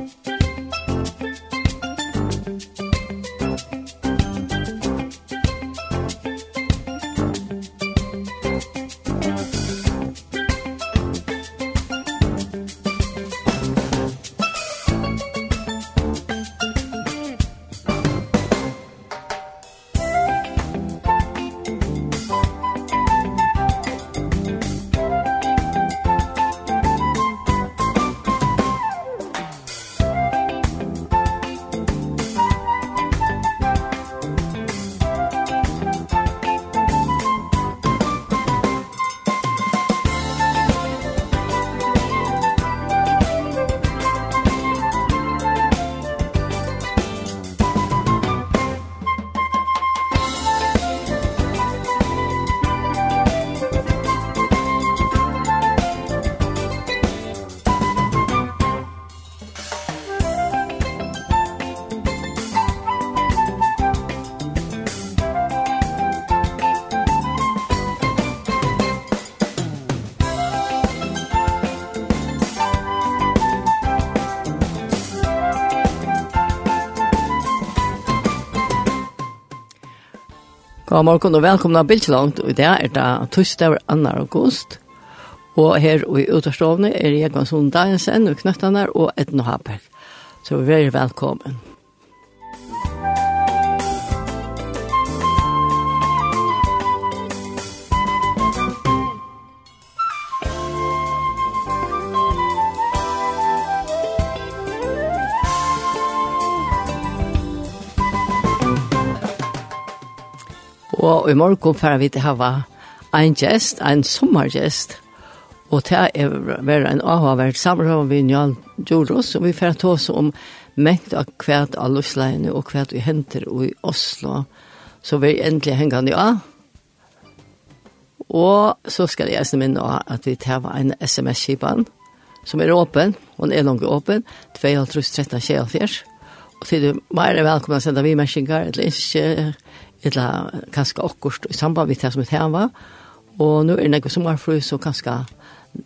Musik God morgen og velkomna Bildtjelangt. I dag er det torsdag 2. august. Og her i utastovene er Jekvann Sundagensen og Knøttene og Edna Haberg. Så vær velkommen. i morgen får vi til hava en gjest, en sommergjest. Og det er være en avhavert samråd med Njal Djoros, og vi får ta oss om mengt av hvert av løsleiene og hvert vi henter i Oslo. Så vi er endelig hengende av. Og så skal jeg minne av at vi tar en sms-kipan som er åpen, og den er langt åpen, 2.13.24. Og til du mer er velkommen å sende vi-merkinger, eller ikke eller kanskje akkurat i samband med det som er tema, og nå er det noe som er fru, så kanskje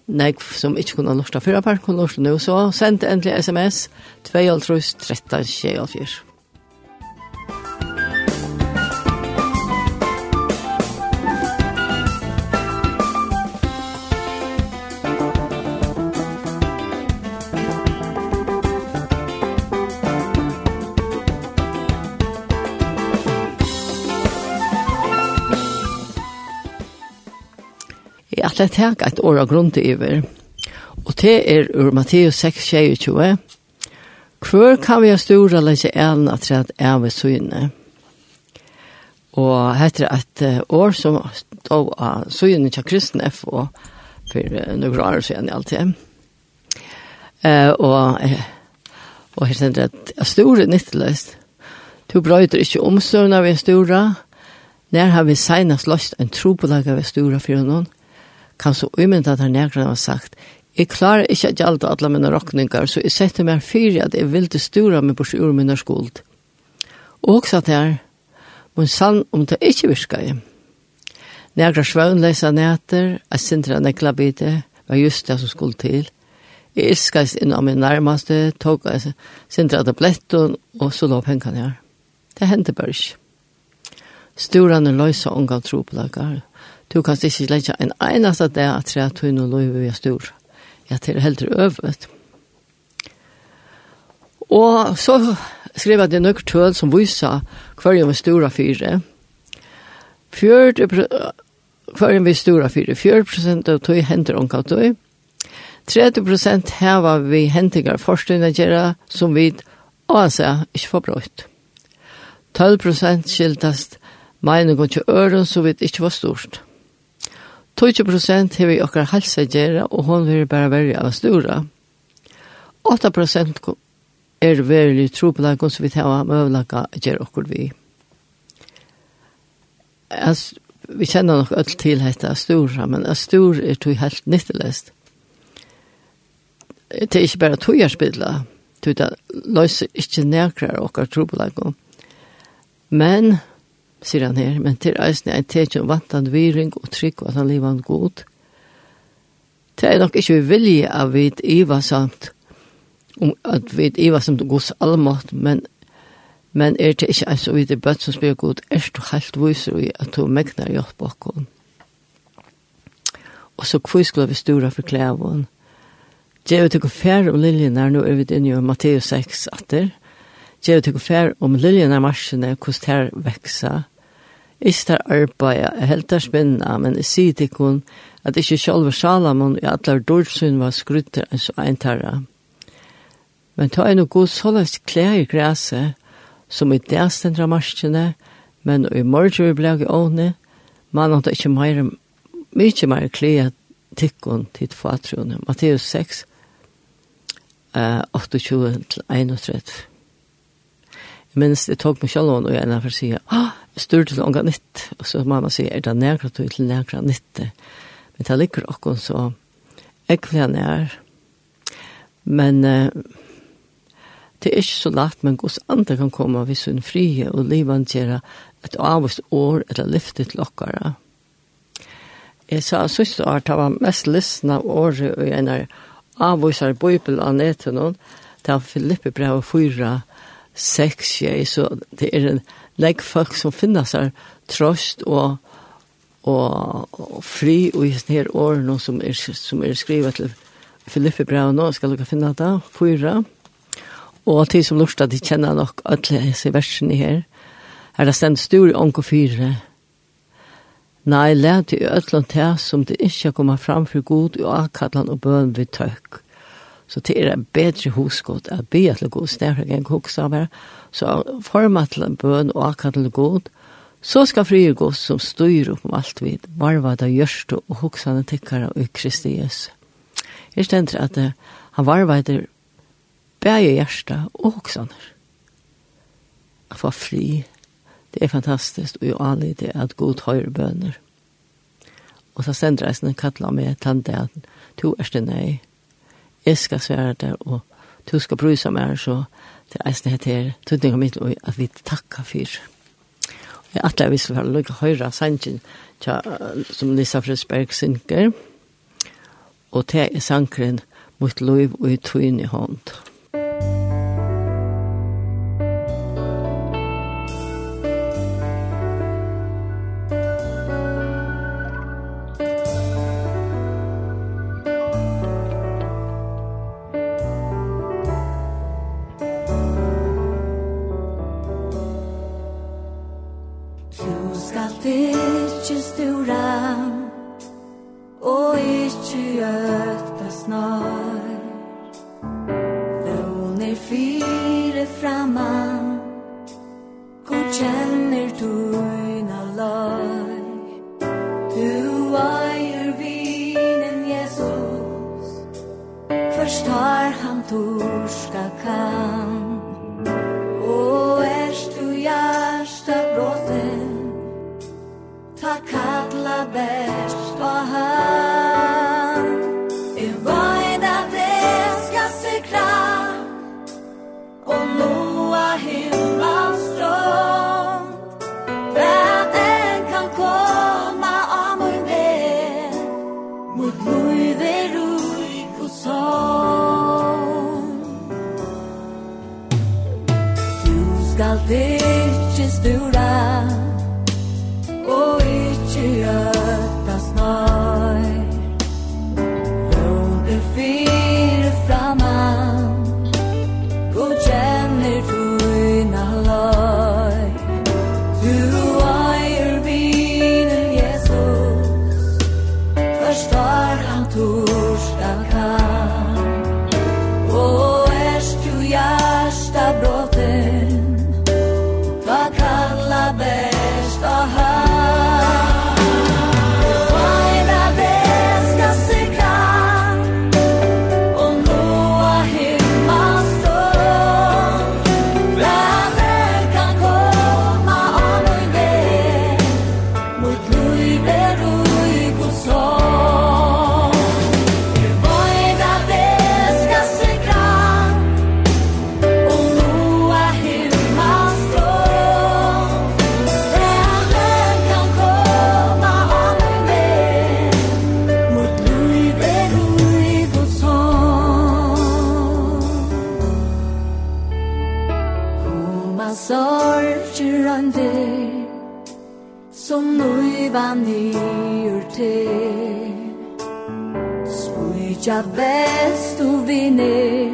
noe som ikke kunne norska fyrra per kunne norska nå. så send endelig sms 2 13 24. at jeg tar et år av grunn til iver. Og det er ur Matteus 6, 22. Hvor kan vi ha store lese elen at det er ved syne? Og heter et år som stod av syne til kristne og for noen år siden i alltid. Uh, og, og her stender at jeg store nytteløst. Du brøyder ikke omstående av en store. Når har vi senest løst en tro trobelag av en store for noen kan så umynda at han nekran har sagt Jeg klarer ikke at gjaldt alle mine råkninger, så jeg setter meg fyrir at jeg vil til stura meg bort ur minna skuld. Og også at her, men sann om det ikke virka jeg. svøvn svøvnleisa næter, jeg sindra nekla bite, var just det som skulle til. Jeg ilskast inn av min nærmaste, tog jeg sindra tabletten, og så lov pengene her. Det hendte bare ikke. Sturan er løysa unga tropelagar, Du kan ikke legge en eneste dag at tre tøyne og lov er stor. Ja, til helt øvet. Og så skrev jeg det nøkker tøl som viser hver med av fire. Hver Fjørt, vi med av fire. Fjørt prosent av tøy henter omkall tøy. 30 prosent her vi hentinger forskningar gjerra som vi også ikke får brøyt. 12 prosent skiltast meningen til øren som vi ikke var stort. 20 prosent har vi okkar halsa gjerra, og hon vil bare være av stora. 8 prosent er verilig tropelagon som vi tar av møvelaga gjerra okkur vi. As, vi kjenner nok öll til hetta stora, men a stor er tog helt nyttelest. Det er ikke bare tog togarspidla, tog det løser ikke nekrar okkar tropelagon. Men sier han her, men til eisen er en tekjum vantan viring og trygg og at han lever han god. Det er nok ikke vi vilje at vi iva samt, om at vi iva samt gos allmått, men, men er det ikke altså vi det bøtt som spyr god, er du helt viser i at du megnar hjelp bakom. Og så hvor skulle vi stura for klævån? Gjevet til å fære om liljenar, nå er vi inne i Matteus 6 atter, Gjev til fær om liljen av marsjene, hvordan det veksa, Ikke tar arbeid, jeg helt er spennende, men jeg sier til hun at ikke selv Salomon i alle dårdsyn var skrutt enn så en tarra. Men ta en og god såles klær i græse, som i det stendra marskene, men i morgen vi ble i åne, man hadde ikke mer, mye mer klær tikkun til fatrone. Matteus 6, 28-31. Jeg minnes det tok meg selv og jeg er for å si, styrt til unga nytt, og så mamma sier, er det nærkra tog til nærkra nytt, men det ligger okkur så ekkelig nær, men uh, det er ikke så lagt, men gos andre kan komme hvis hun frie og livet gjør et avvist år eller lyfte til okkara. Jeg sa siste år, det var mest lysna året og en av avvisar bøybel av neten, det var Filippe brev 4, 6, så det er en legg folk som finner seg trøst og, og, og fri og i sånne her årene som er, som er skrivet til Filippe Braun nå, skal dere finne det, fyra. Og til som lurt at de kjenner nok alle disse versene her, er det stendt stor i ånke fyra. Nei, lær til ødlån til som det ikke kommer fram for god og akkallan og bøn vi tøkk. Så det er et bedre hosgått at be til god snærhøy enn koksa av så format til en bøn og akka til god, så skal fri god som styr opp om alt vid, varva da gjørst og hoksane tikkara i Kristi Jesu. Jeg stender at uh, han varva etter bæge hjersta og hoksane. At få fri, det er fantastisk, og jo anlig det at god høyre bøner. Og så stender jeg sånn kattla med tante at to er stendeg, jeg skal svære der, og to skal bry seg mer så til eisne hette her, tøytning og mitt, og at vi takka for Jeg er atler visst for lukka høyra sangen, tja, som Lisa Frisberg synker, og det er sankren mot lov og i tøyne hånd. Musikk tú Vita bäst du vinner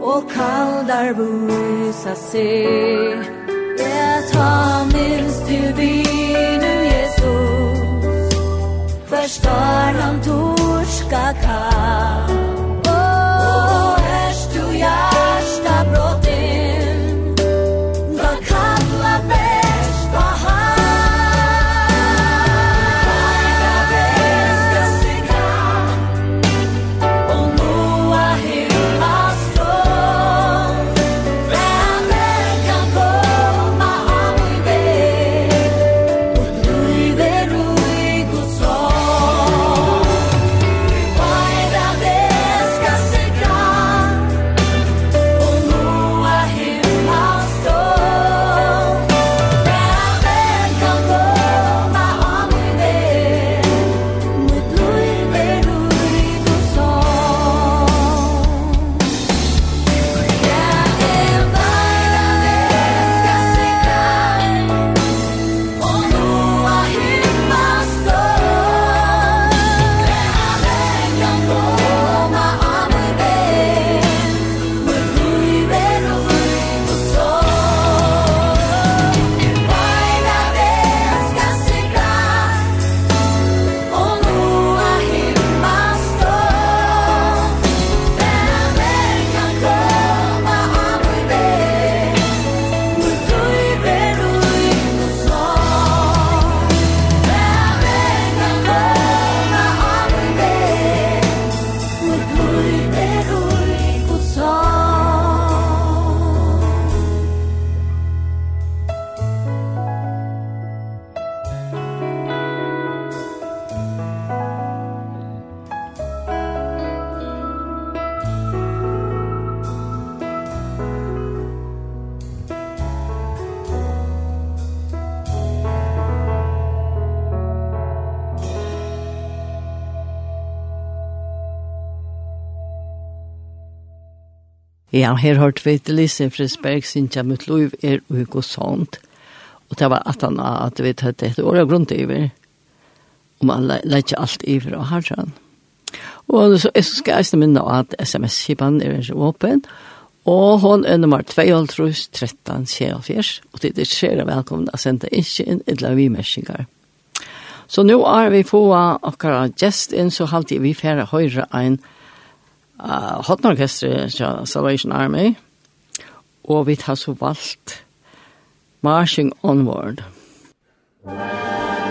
Och kaldar vusa se. Jag tar minst du vinner Jesus. Förstår han torska kall Ja, her hørt vi til Lise Frisberg, Sintja Mutluiv er Ugo Sånt. Og det var at han at vi tatt et år av grunn iver. Og man leitje alt iver og har sånn. Og så jeg skal jeg minne at sms-kipen er ikke åpen. Og hun er nummer 2, 13, 24. Og det er skjer velkommen å sende ikke inn et eller vi mersinger. Så nå er vi få akkurat gjest inn, så halte vi færre høyre en høyre uh, hotnorkestret til Salvation Army, og vi tar så valgt Marching Onward. Marching Onward.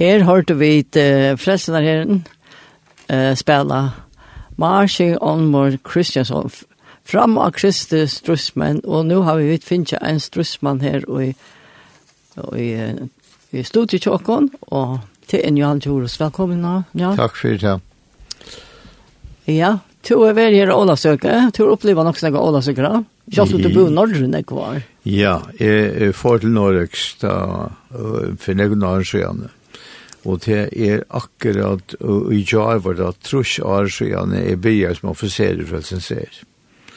Her hørte vi uh, frelsenarherren uh, spela Marching Onmor Kristiansson fram av Kristi strussmann, og nå har vi finnet en strussmann her i, i, i studietjåkken, og til en Johan Tjoros. Velkommen nå. Ja. Takk for det. Ja, to er vel her Ålasøke. To er opplevd nok snakke Ålasøke da. Kjalt du bor i Norrøn jeg var. Ja, jeg får til Norge, da, for noen år siden. Og det er akkurat i jar var det trus år siden jeg begynner som offiserer frelsen ser.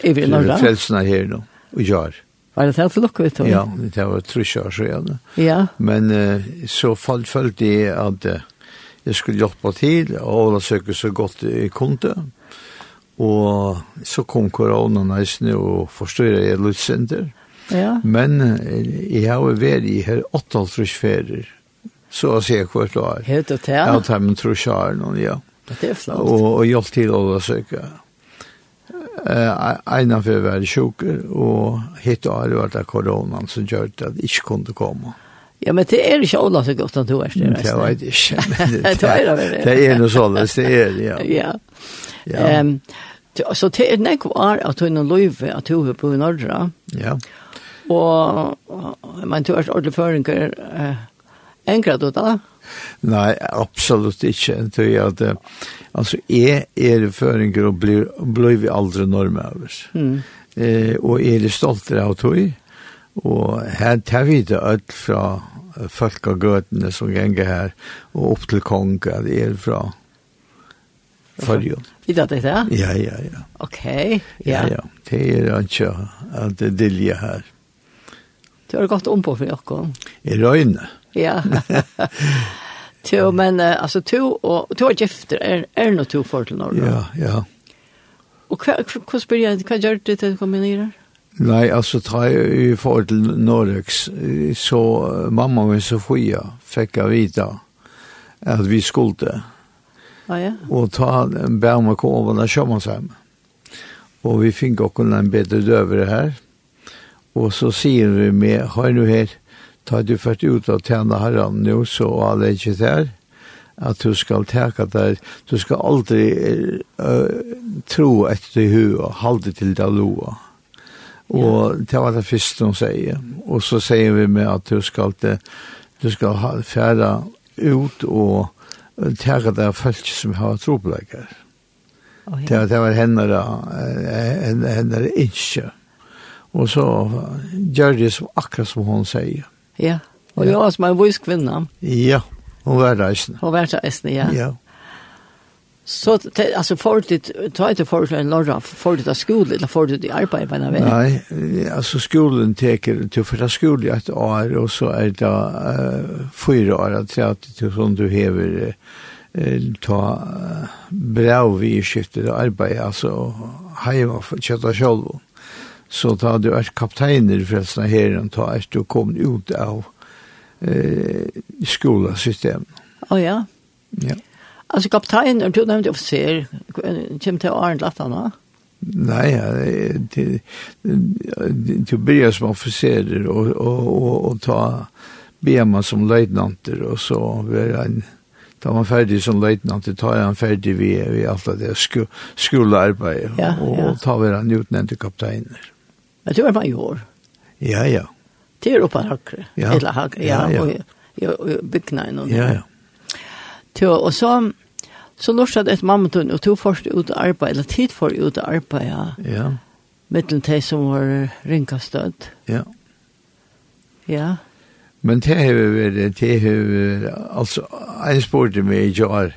I vil nå da? Frelsen er her nå, i jar. Var det det for lukket vi? Ja, det var trus år siden. Ja. Men uh, så falt følte jeg at uh, jeg skulle hjelpe til, og Ola søker så godt jeg kunne. Og så kom korona næsten og forstyrret jeg litt lutsender. Ja. Men uh, jeg har vært i her 8,5 ferier så å se kvart då. Helt og til? Ja, til min tror jag någon ja. Det er flott. Og, og hjelp til å till att söka. Eh ena för väl sjuk och hitta har det varit koronaen som gjør at att ikke kunne komme. Ja, men det er ikke alla så godt at du är det. Jag vet inte. Det är det. Det er noe sånn, det er det, ja. Ja. Ehm så det er näck var at du er noen løyve, at du er på norra. Ja. Og, men du er ordentlig føringer, eh Enkrat du da? Nei, absolutt ikke. Jeg at, altså, jeg er føringer og blir, blir vi aldri norme av oss. Mm. Eh, og er stoltere av tog. Og her tar vi det alt fra folk av gøtene som ganger her, og opp til kong, at jeg er fra Førjon. I vet det, ja? Ja, ja, ja. Ok, ja. Ja, ja. Det er ikke at det dilje her. Du har gått om på for dere. I røyne. Ja. Ja. Jo, men alltså to och to er gifter är er noe to for til Norge? Ja, ja. Och hur spyr jag vad gör du å kombinere? Nej, alltså tre i forhold til Norrex så mamma och Sofia fikk jeg vita att vi skulle. Ja, ja. Och ta en bärma kova när kommer sen. Och vi fick också en bättre över det här. Och så ser vi med har du her, Ta du først ut og tjene herren nå, så alle er ikke der. At du skal teka der, du skal aldri uh, tro etter det hua, halde til det loa. Og det var det første hun sier. Og så sier vi med at du skal, te, du skal fære ut og teka der folk som har troplegger. Oh, ja. det, det var henne, da, henne, henne ikke. Og så gjør det som akkurat som hun sier. Ja, og jeg var som en viss kvinne. Ja, hun var reisende. Hun var reisende, ja. Ja. Så te, altså, alltså fortligt ta inte för en lorra du det skole, eller får du det arbeid, på något Nej, altså, skolen teker til till skole i et år og så er det uh, fyra år at det att det som du hever, uh, ta uh, brev i skiftet arbete alltså hemma för kjøtta själv så tar du er kapteiner forresten herren, ta er du kom ut av eh, skolasystemet. Å oh, ja. Ja. Altså kapteiner, du nevnte officer, kommer til Arne Lattana? Nei, ja, til, til å som officerer og, og, og, og ta bema som løytnanter, og så blir han Da man ferdig som løytnanter tar han ferdig ved, ved alt det skolearbeidet, ja, ja. og tar var han utnevnt kapteiner. Men du er major. Ja, ja. Det er oppe hakre. Ja. Eller hakre, ja. ja, ja. Og, och, och byggnaden. Och ja, ja. Til, og så, så lorsade ett mammatun og to först ut å arbeide, eller tid for ut å arbeide, Ja. ja. Mittlen till som var rinkastöd. Ja. Ja. Men det har vært, det har vi, alltså, en sport med i jar.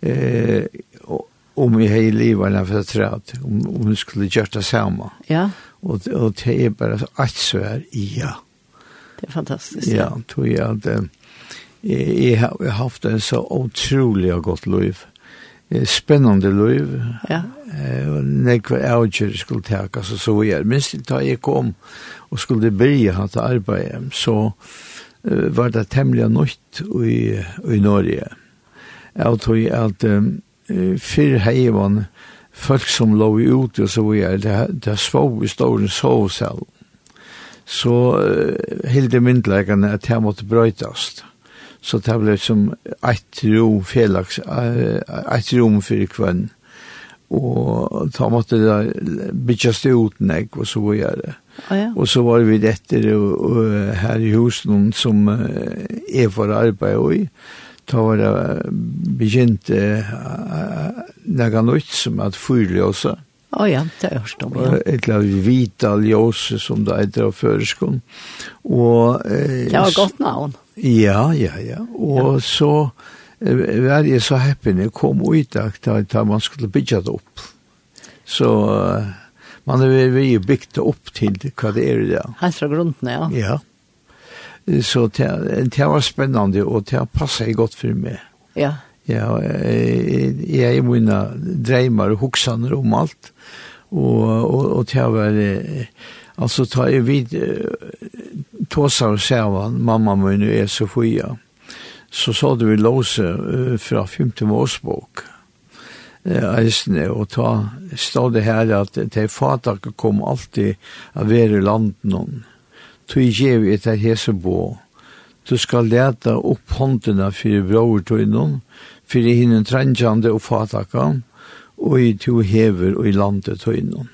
Eh, om jeg har i livet, för att om, om hun skulle gjøre det samma. Ja og, og det er bare alt svær ja. Det er fantastisk. Ja, tror jeg at eh, jeg, har, jeg har haft en så utrolig godt liv. Spennende liv. Ja. Eh, og nekve avgjør skulle teka, så så jeg. Minst da jeg kom og skulle bli hatt arbeid, så uh, var det temmelig nøyt i, i Norge. Jeg tror at um, før heivann, folk som lå ute og så videre, det, det svå i stålen sovsal. Så uh, hilde myndlegene at det måtte brøytast. Så det ble som et rom felaks, et rom for kvann. Og da måtte det bytjast ut nek og så videre. Oh, ja. Og så var vi etter og, og, her i husen som uh, er for arbeid og i. Da var det begynt uh, nega nytt som at fyrljósa. Å ja, det er hørt om, ja. Et eller annet vita ljøse som det heter av føreskånd. Og, uh, det var godt navn. Ja, ja, ja. Og ja. så uh, var jeg så heppig når jeg kom ut da da man skulle bygge det opp. Så uh, man er vi bygd det opp til hva det er i det. Helt fra grunden, ja. Ja, Så det, det var spennende, og det passet godt for meg. Ja. Ja, jeg, jeg er mine dreimer og hoksaner om alt, og, og, og det var, altså, ta jeg vid, tåsa og sævan, mamma min er så Sofia, så sa du vi låse fra 5. årsbok, eisne, og ta, stod det her at de fatak kom alltid av være i landen, tog gjev etter hese bo. Du skal leta opp håndene for brortøynen, for i hinnen trendjande og fataka, og i to hever og i landet tøynen.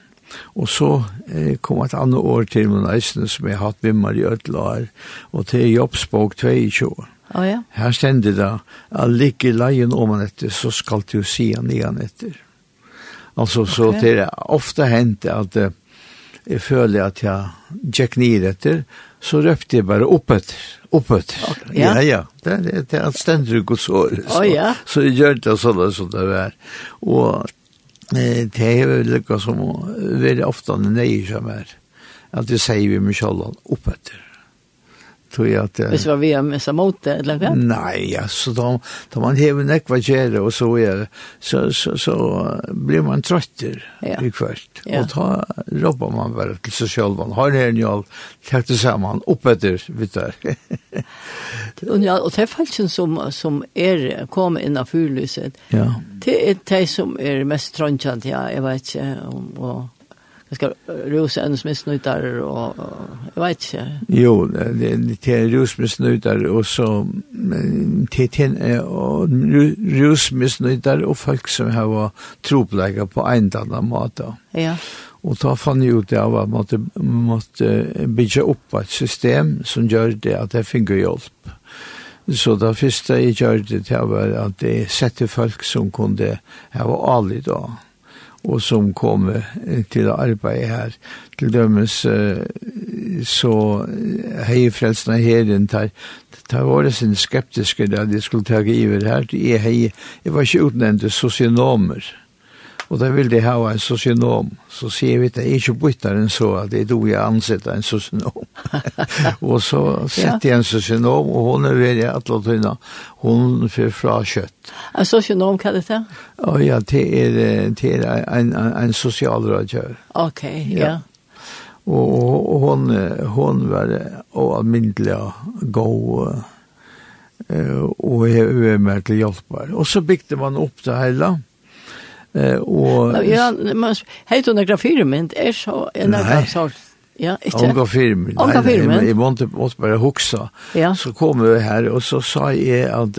Og så eh, kom et annet år til min eisene som jeg har hatt vimmer i ødelager, og til jobbspåk 22. Oh, ja. Her stender det, at ligger leien om han etter, så skal du si han igjen etter. Altså, okay. så det er ofte hendt at eh, jeg føler at jeg gikk ned etter, så røpte jeg bare opp etter, opp etter. Okay, ja. ja, ja, det, det, det er anstendig gods år. Så, oh, ja. så jeg gjør det sånn som det er. Og eh, det er jo lykka som veldig ofte nøye som er, at jeg sier vi med kjallan opp etter tog jag att... Visst var vi har missat mot det, eller vad? Nej, så då, då man häver nekva kärle och så är det, så, så, så blir man trötter ja. i kvart. Ja. Och då jobbar man bara till sig själv. Har det en jag det tillsammans, upp efter, vet du. och, ja, och det är faktiskt som, som er kom innan fyrlyset. Ja. Det är det som är mest tröntjant, ja, jag vet inte, och det ska rosa en smittsnutar och jag vet inte. Jo, det är rosmissnutar och så det är rosmissnutar och folk som har troplägga på en annan mat. Ja. Och ta fann ju ut av att måste, måste bygga upp ett system som gör det att det finns hjälp. Så det första jag gjorde det var att det sätter folk som kunde ha avlid av og som kom til å arbeide her. Til dømes så hei frelsene herren tar, tar året sin skeptiske da de skulle ta iver her. Jeg, hei, jeg var ikke utnevnt sosionomer. Og da vil de ha en sosionom. Så sier vi at jeg ikke bytter en så, at det er du jeg ansetter en sosionom. og så setter jeg en sosionom, og hun er veldig atlet Hun får fra kjøtt. En sosionom, hva er det til? Ja, det er, det er en, en, en sosialrådgjør. Ok, ja. ja. Og, og hon, hon var almindelig god, og jeg var med til hjelp. Og så bygde man opp det hele, Eh och ja, men helt under grafirmynd är så en annan sort. Ja, inte. Hon firmen film. firmen går film. Jag måste måste bara huxa. Ja. Så kom vi här och så sa jag att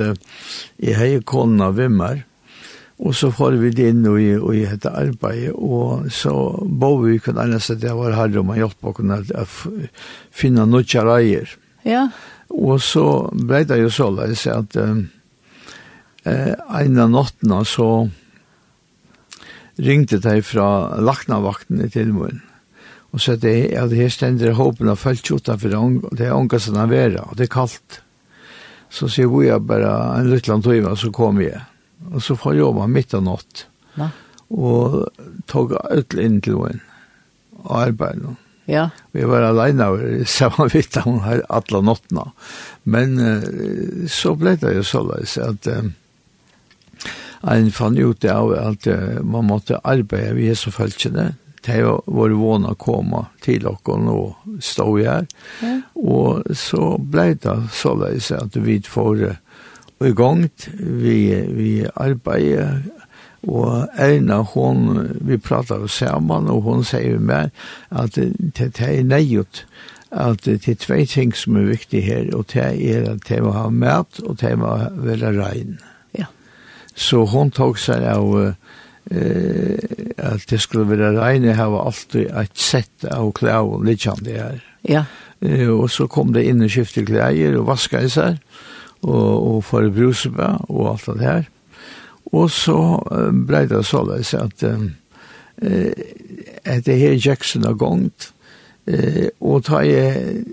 jag hej konna vimmer. Og så får vi det inn og i och i detta arbete och så bo vi kunde annars at jeg var her, hade man hjälpt på kunna finne några grejer. Ja. Og så ble det jo så la där så att eh en av nottene så ringte de fra laknavaktene til munnen. Og så det er at her stender håpen og følt ut av det er unga som er vera, og det er kaldt. Så sier vi bare en liten tøyma, så kom jeg. Og så får jeg jobba midt av natt. Ja. Og tog ut inn til henne, og arbeid. Ja. Vi var alene, så vidt av henne alle nattene. Men så ble det jo sånn at... Um, en fann ut av at man måtte arbeide ved Jesu følgene. Det var våna å komme til dere og stå her. Ja. Og så ble det så løs at vi får i gang, vi, vi arbeider, og Erna, hun, vi pratar sammen, og hun sier meg at det det er nøyot, at det er tve ting som er viktige her, og det er at det må ha mat, og det må være regn. Mm Så hon tog seg av eh, at det skulle være regne her var alltid et sett av klær og litt kjent det her. Ja. Eh, og så kom det inn og skiftet klær og vasket seg og, og for bruseba og alt det her. Og så eh, ble det således at eh, at det her Jackson har gongt eh, og ta jeg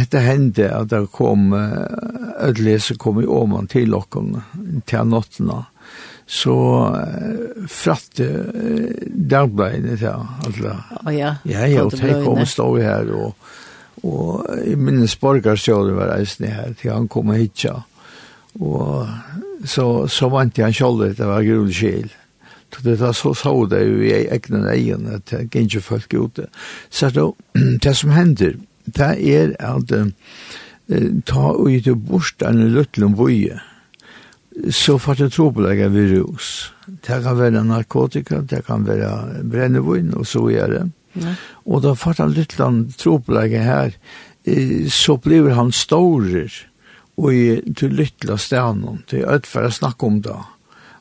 etter hände at det kom eh, ødelese kom i åman til okken til nottene så fratte dagbladene til alle. Å ja. Ja, ja, og de kom og stod her, og, og i minnes borgarstjålen var reisende her, til han kom hit, ja. Og så, så vant jeg han selv, det var grunn skjel. Så det var så så det jo i egnen egen, at det er ikke folk ute. Så då, det som hender, det er at ta ut i bort en løtlom boje, så får det trobelägga virus. Det kan være narkotika, det kan være brännevin och så är det. Ja. Och då får han lite land trobelägga här så blir han stor och i till lilla stenen, till att för snacka om det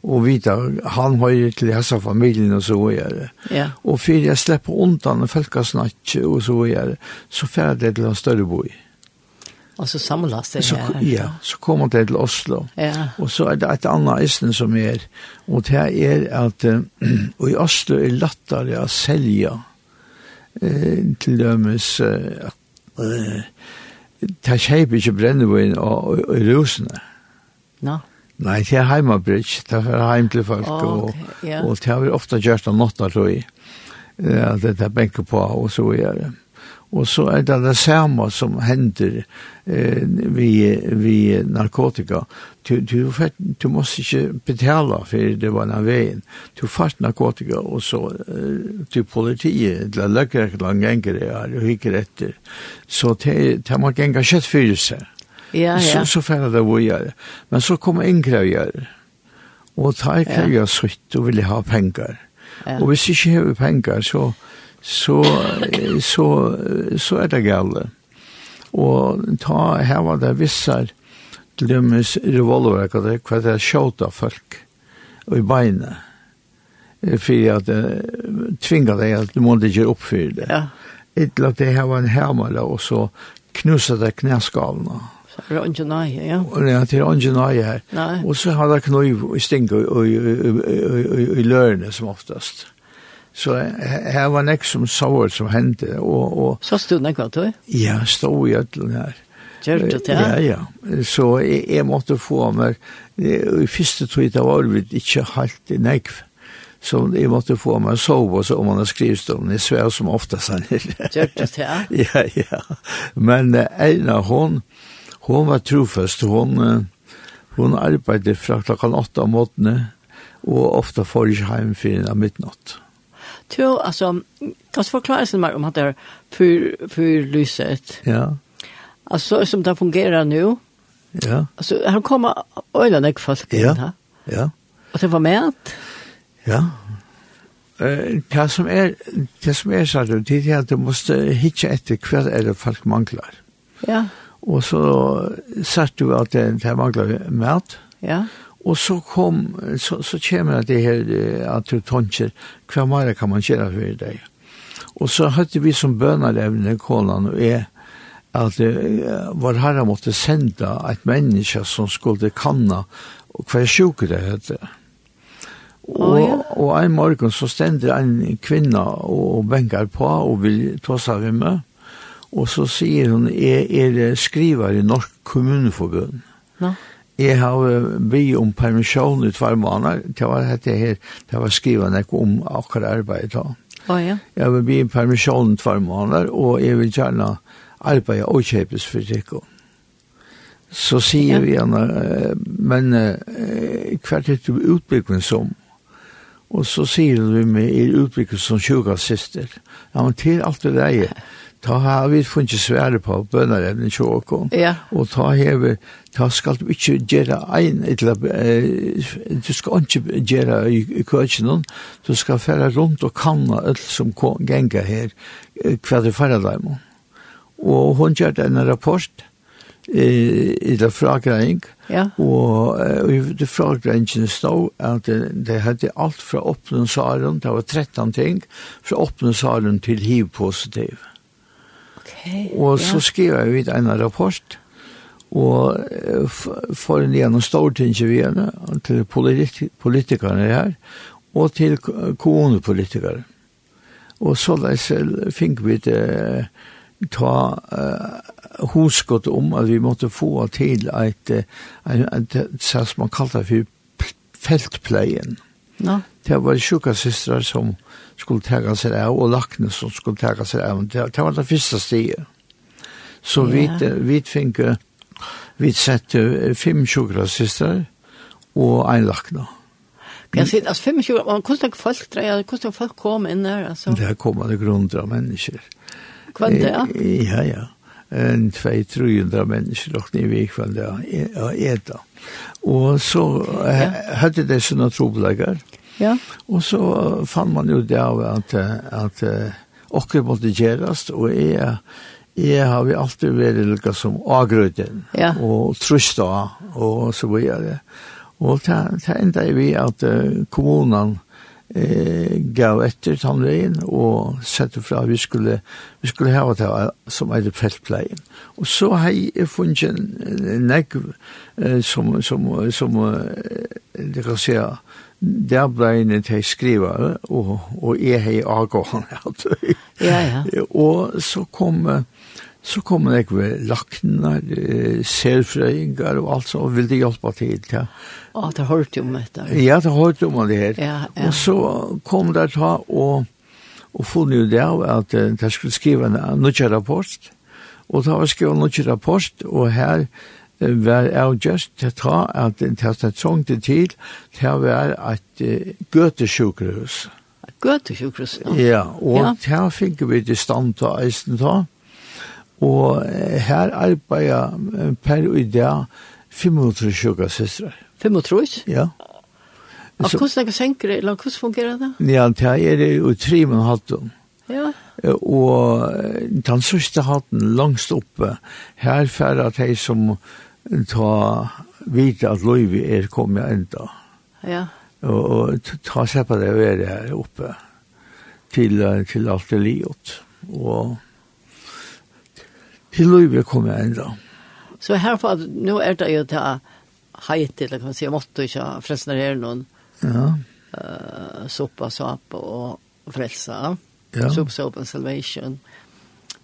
och vita han har ju till hela familjen och så är det. Ja. Och för jag släpper undan og folk har och så är det så fyrir det til en större boi. Mm. Og så samlas det her. Så, ja, så kommer det til Oslo. Ja. Og så er det et annet isen som er, og det er at og i Oslo er lattere å selge uh, til dømes uh, uh, er kjeip ikke brennevin og, og, og rusene. Nå? Nei, det er heimabridge, det er heim til folk, oh, okay. og, yeah. og det har vi ofte gjort av natta, tror jeg. Ja, det er benker på, og så gjør det. Og så er det det samme som hender eh, vi, vi narkotika. Du, du, du må ikke betale for det var den veien. Du fart narkotika, og så eh, til politiet, til løkker ikke lang ganger er, og hikker etter. Så det må ganger kjøtt for seg. Ja, ja. Så, så færre det hvor jeg Men så kommer innkrevjer. Og ta innkrevjer ja. sutt og vil ha penger. Ja. Og hvis ikke har penger, så så, så, så er det gale. Og ta her var det vissar til dømes revolver, hva det er sjåta folk og i beinet for at det tvinga deg at du måtte ikke oppfyre det. Ja. Etter at det her var en hermele, og så knusa det knæskalene. Så er det ikke nøye, ja. Og det er ikke nøye her. Nei. Og så har det kniv og i, i, i, i, i lørene som oftast. Så her var nek som sover som hendte. Og, og, så stod nek var du? Ja, stod i ødelen her. Gjør du det? Ja, ja. Så jeg, jeg måtte få meg, i første tog det var vi ikke helt i nek. Så jeg måtte få meg sove, og så om man har skrivet om det, svær som ofte sann. Gjør du det? Ja, ja. Men Eina, hon, hon var trofast, hon, hon arbeidde fra klokkan åtta om måtene, og ofte får ikke hjem for en av midnatt. Jo, altså, kan du forklare sig mer om at det er fyr, för lyset? Ja. Altså, som det fungerer nu. Ja. Altså, her kommer öjlan ikke folk in här. Ja. Og det var med Ja. Eh, det som er, det som er så det er at du måste etter hva er det folk manglar. Ja. Og så satt du at det, det manglar mat. Ja Og så kom, så, så kommer det her at du tonker, hva mer kan man gjøre for deg? Og så hadde vi som bønarevne, Kålan og jeg, at uh, vår herre måtte sende et menneske som skulle kanna hva sjuk det heter. Og, oh, ja. og en morgen så stender en kvinna og, og benker på og vil ta seg ved meg. Og så sier hun, jeg er skriver i Norsk kommuneforbund. No jeg har vi om permisjon i tvær måneder, det var dette her, det var skrivet noe om akkurat arbeid da. Oh, ja. Jeg vil bli om permisjon i tvær måneder, og jeg vil gjerne arbeide og kjøpes for det. Så sier ja. vi gjerne, men hva er det du utbygger som? Og så sier vi med er utbygget som sjuka syster. Ja, men til alt det der, ta har vi funnet svære på bønnerevnen tjåkon, ja. og ta hever, ta skal du ikke gjøre ein, etla, du skal ikke gjøre i, i køkjenen, du skal fære rundt og kanna alt som genga her, hva du fære dem. Og hun gjør en rapport, i i der fragreing. Ja. Og i det fragreingen stod at det hadde alt fra åpne salen, det var 13 ting, fra åpne salen til hivpositiv. Ja Okay, og så skrev jeg vidt en rapport, og får en gjennom stortinget vi henne, til politi politikerne her, og til kommunepolitikere. Og så fikk vi det, ta uh, huskott om at vi måtte få til et, et, et, et som man kallte for feltpleien. Ja. Det var sjukkasystrar som skulle tega seg av, og lakne som skulle tega seg av. Det, det var det første stiget. Så yeah. vi, vi fikk, vi sette fem sjukrassister og en lakne. Jag ser att 25 hvordan er folk dreier, hvordan er folk kom inn där altså? Det kommer det mennesker. Hva er det? Ja ja. ja En tvei trujundra mennesker og ni vik vad det å äta. Og så hadde det sånne trubbelagar. Ja. Og så fann man jo det av at, at åker måtte gjerast, og jeg, jeg har vi alltid vært lukka som agrøyden, ja. og trøst og så videre. Og det, enda er vi at kommunen eh, gav etter tannveien og sette fra vi skulle, vi skulle hava det som er det feltpleien. Og så har jeg funnet en negv eh, som, som, som eh, det kan se, der ble en til skriver, og, og jeg har avgående. ja, ja. Og så kom, så kom jeg ved lakner, selvfrøyngar og alt så, og ville hjelpe til. Ja, ja det hørte om dette. Ja, det hørte om det her. Ja, ja. Og så kom det ta, og, og funnet jo det av at jeg skulle skrive en nødvendig rapport, og da var skrevet en nødvendig rapport, og her, var avgjørst til ta at det er trongte til, til å være et gøtesjukrehus. Gøtesjukrehus, ja. Ja, og ja. her fikk vi det stand til eisen ta. Og her arbeider per i dag 500 sjukresøstre. 500? Ja. Og hvordan er senker eller hvordan fungerer det? Ja, det er jo tre med hatt Ja. Og den sørste hatten langst oppe, her færre at de som ta vite at Løyvi er kommet enda. Ja. Og, og ta seg på det å være her oppe til, til alt det livet. Og til Løyvi er kommet enda. Så her på at nå er det jo til heit eller kan man si, jeg måtte ikke frelsene er noen. Ja. Uh, sopa, soppa og frelsa. Ja. Soppa, soppa, salvation. Ja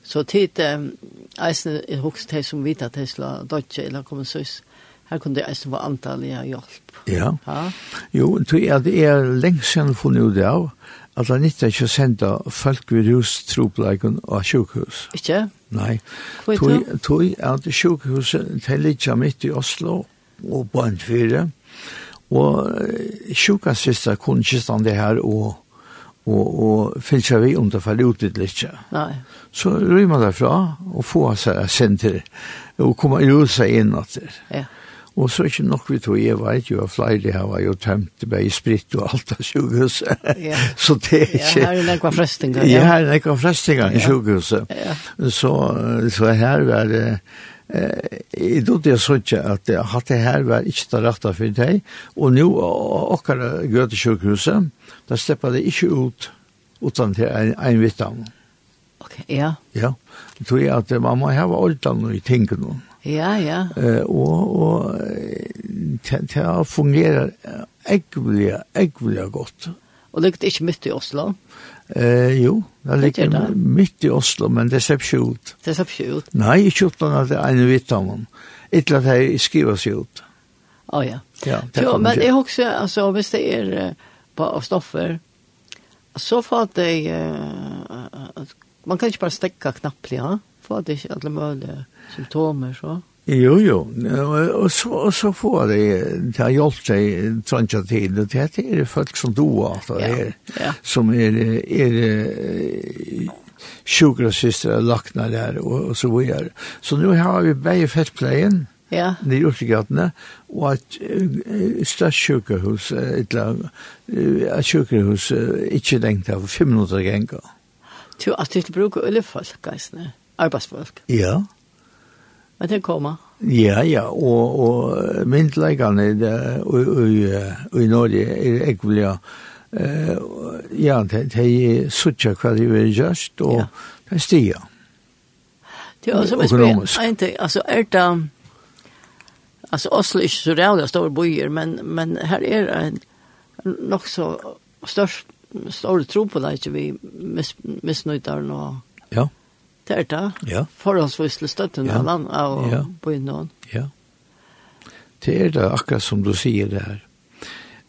Så tid eisen er hokst hei som vita at hei sla dodje eller komme søys. Her kunne det eisen være antallet av hjelp. Ja. ja. Jo, det er, det er lengst siden funnet ut av at det nytter ikke å sende folk ved rustropleikken av sjukhus. Ikke? Nei. Hvor er det? at sjukhuset til ikke midt i Oslo og på en fyre. Og sjukassister kunne ikke stande her og, og, og fylte seg vi underfallet ut litt. Nei så rör man därifrån och få seg ett center och komma ut sig inåt. Ja. Og så er ikke nok vi tog, jeg vet jo at flere her var jo tømt, det tömt i spritt og alt av sjukhuset. Ja. så det er inte... Ja, här är några frestinger. Ja, här är några frestinger i sjukhuset. Ja. Så, så her var det... Eh, i då det så inte att det hade det här var inte det rätta för dig och nu och göra till sjukhuset där släppade det inte ut utan till en, en vittan. Ja. Ja. Det tror jeg at man må hava ordan i tingene. Ja, ja. Eh, og og det har fungerat ekvelig, ekvelig godt. Og det er ikke midt i Oslo? Eh, jo, det ligger det midt i Oslo, men det ser ikke ut. Det ser ikke ut? Nei, ikke uten at det er en vitt av dem. Etter at det skriver seg ut. Å oh, ja. ja jo, men jeg husker, altså, hvis det er på stoffer, så får det... Uh, man kan ikke bare stekke knapplig, ja? Får det ikke alle mulige symptomer, så? Jo, jo. Og så, og så får det, det har hjulpet seg trønja til, og det er folk som doer alt det her, ja, ja. som er, er, er sjukrasister og lakna der, og, og så videre. Så nå har vi bare fettpleien, Ja. Det er utgatene, og et uh, størst sjukehus, et eller et at uh, ikke lengt av fem minutter ganger. Du, at du bruker øle folk, geisne, arbeidsfolk. Ja. Men det kommer. Ja, ja, og, og myndleggene i i, i Norge er ikke vel, ja, ja, de suttje hva de vil gjørst, og Ja. de stiger. Det er også, men spør, en ting, altså, er det, altså, Oslo er ikke så rævlig store byer, men, men her er en nok så størst stor tro på det ikke vi mis, misnøyder nå. Ja. Det er det. Ja. Forholdsvis til støtten ja. av land av ja. byen Ja. Det er det akkurat som du sier det her.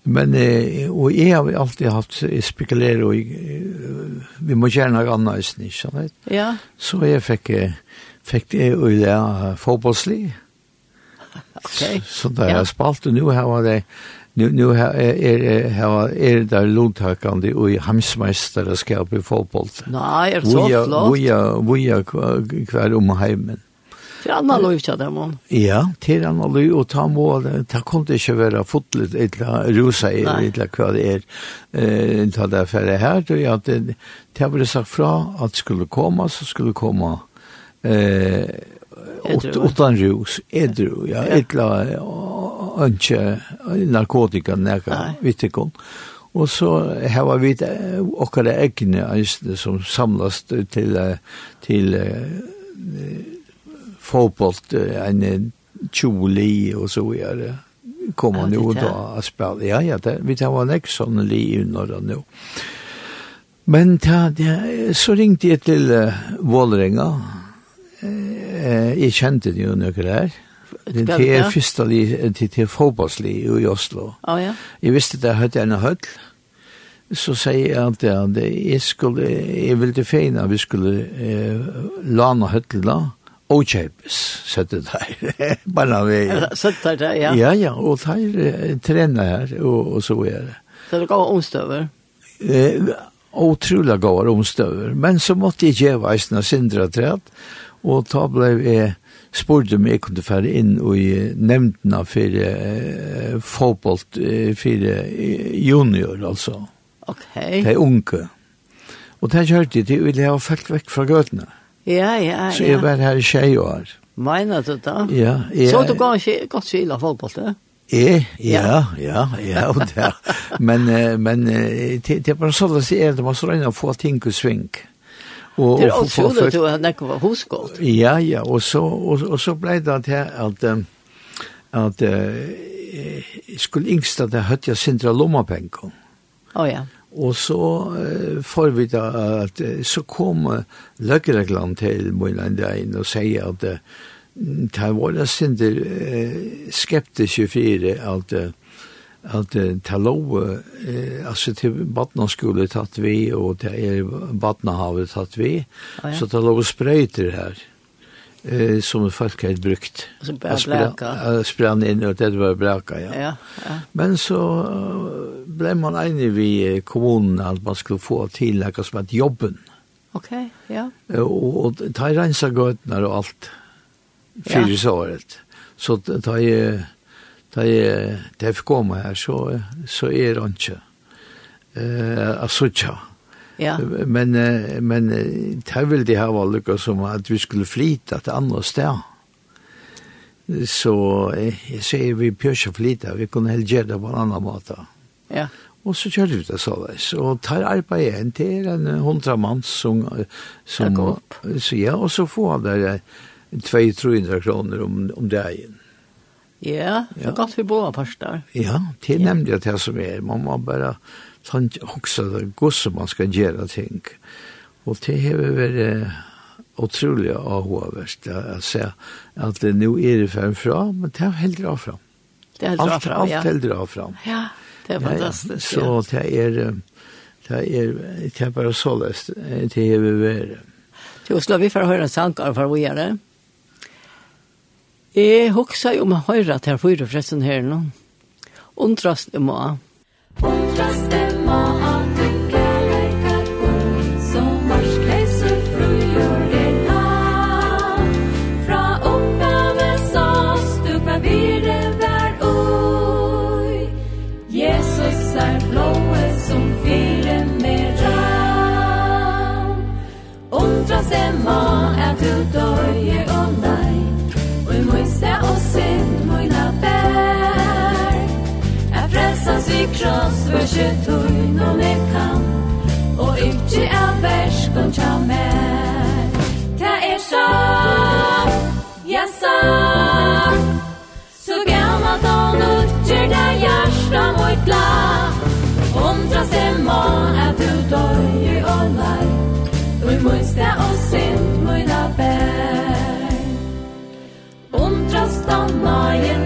Men, eh, og jeg har alltid haft spekulere, og jeg, vi må gjerne ha annet i snitt, sånn vet. Ja. Så jeg fikk, fikk det i det fotbollslig. Ok. Så, så da jeg ja. spalte, nå har jeg det nu nu är är är där lodtakande och i hamsmästerskap i fotboll. Nej, är så flott. Vi är vi är kvar om hemmen. För annan lov inte där man. Ja, till annan lov och ta mål. Ta kunde inte vara fotlet eller rosa eller kvar det är eh ta där för det här då jag att det var sagt fra att skulle komma så skulle komma eh Utan rus, edru, ja, etla, ønske, narkotika, nekka, vittikon. Og så har vi okkara egne eisne som samlas til, til fotbollt, en tjoli og så videre komma nu och då att spela. Ja, ja, det, vi tar var nästa sån li under nu. Men ta, det, så ringte jag till uh, Vålringa Eh, jeg kjente det jo noe der. Det er første til til fotbollslig i Oslo. Oh, ja. Jeg visste det hadde en høll. Så sier jeg at jeg, skulle, jeg ville feina vi skulle eh, lana høttela og kjøpes, sette der, bare ved. Sette der, ja. Ja, ja, og der trener her, og, og så er det. Så det går omstøver? Eh, otrolig går omstøver, men så måtte jeg gjøre veisene sindre trett, og da ble jeg spurt om jeg kunne fære inn i nevntene for eh, fotbolt for junior, altså. Ok. De unge. Og det kjørte jeg de ville ha falt vekk fra gøtene. Ja, ja, ja. Så jeg var her i tjei år. Mener du da? Ja. Jeg, så du går ikke godt skil av fotbolt, det? Eh, ja, ja, ja, og det. Men, men det det er bare sånn å si, det var så regnet å få ting og svink. Ja. Och det är också du har nekket var hosgått. Ja, ja, og så og, og så ble det at här at, att jeg skulle yngst at jeg høtte jeg Sindra Lommapenko. Oh ja. Og så uh, får vi då att så kom Lökeregland til Møylandein og sier at att det var det Sindra uh, skeptiske fire at uh, at det lov, altså til badnaskole tatt vi, og til er badnahavet tatt vi, oh, ja. så det lov sprøyter her, eh, som folk har brukt. Altså bare braka? Sprann inn, og det var braka, ja. ja, ja. Men så ble man enig ved kommunen at man skulle få til noe som et jobben. Ok, ja. Og, og ta i rensa gøtene og alt, fyrir ja. året. Så ta i da jeg, da jeg fikk kommer her, så, så er det ikke uh, asutja. Ja. Men, men uh, det ville de ha vært lykka som at vi skulle flyta til andre sted. Så jeg sier vi bør ikke flyta, vi kunne helt gjøre det på en annen måte. Ja. Og så kjørte vi det såleis. Og tar arbeid igjen til en hundra mann som... som så ja, og så får han der 200-300 kroner om, om dagen. Ja, det er godt vi bor på der. Ja, det er nemlig at det som er. Man må bare sånn også det godt som man skal gjøre ting. Og det har vært utrolig avhåverst. å se at det nå er det fremfra, men det er heldre av fram. Det er heldre av fram, ja. Alt heldre av fram. Ja, det er fantastisk. Ja, ja. Så det er, det er, det er bare så løst. Det har vi vært. Jo, slå vi for å høre en sang av for å gjøre det. Jeg husker om jeg hører at jeg fyrer forresten her nå. Undrast i må. Undrast i må. vi kross för kött och inom ett kam Och inte är värskon tja mer Ta er så, ja så Så gammalt och nutjer där hjärsta mot la Ondra stämma att du döjer och laj Och musta och synd mina bär Ondra stanna igen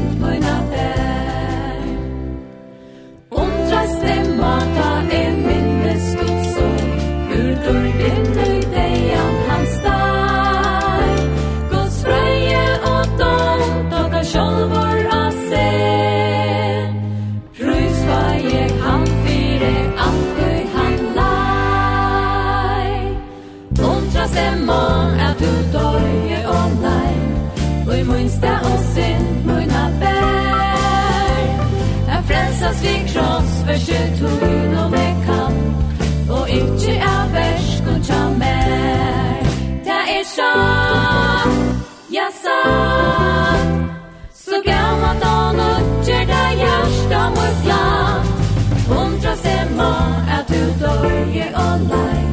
verse og inn og vekkan Og ikkje er versk og tja mer Det er sånn, ja sånn Så gammalt og nødger det hjärsta mot land Undra semma at du dørje og lei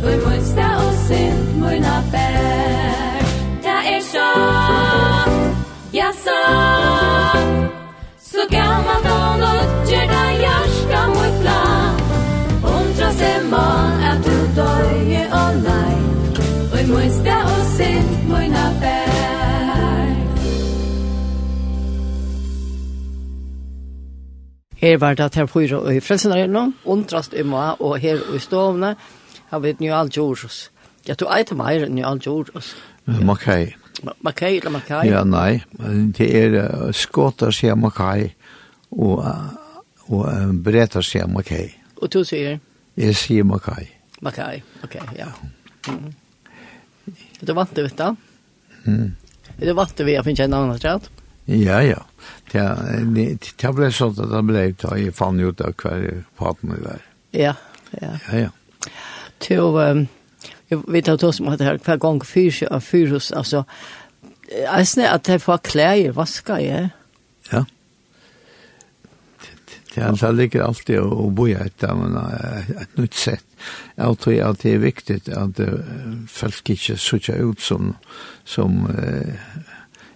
Og i munsta og synd munna bær Det er sånn, ja sånn Så gammalt og nødger ma at du døye og nei Og i sta og sin mun bær Her var det her fyra og i frelsenarena, undrast i meg og her i stovene, har vi et nye algjorus. Ja, du eit meir enn nye algjorus. Makai. Makai eller Makai? Ja, nei. Det er skåter sier Makai og, og bretter sier Makai. Og du sier? Jeg sier Makai. Makai, ok, ja. Mm. Er du vant til dette? Mm. Er du vant til vi har finnet en annen træt? Ja, ja. Det, det, det ble sånn at det ble ut, og jeg fann ut av hver paten i var. Ja, ja. Ja, ja. Til, um, vi tar oss om at det her hver gang fyrs av fyrhus, altså, jeg snar at jeg får klær i vaska, ja. Ja. Det er det ligger alltid å bo i et, men et nytt sett. Jeg tror at det er viktig at folk ikke sutter ut som, som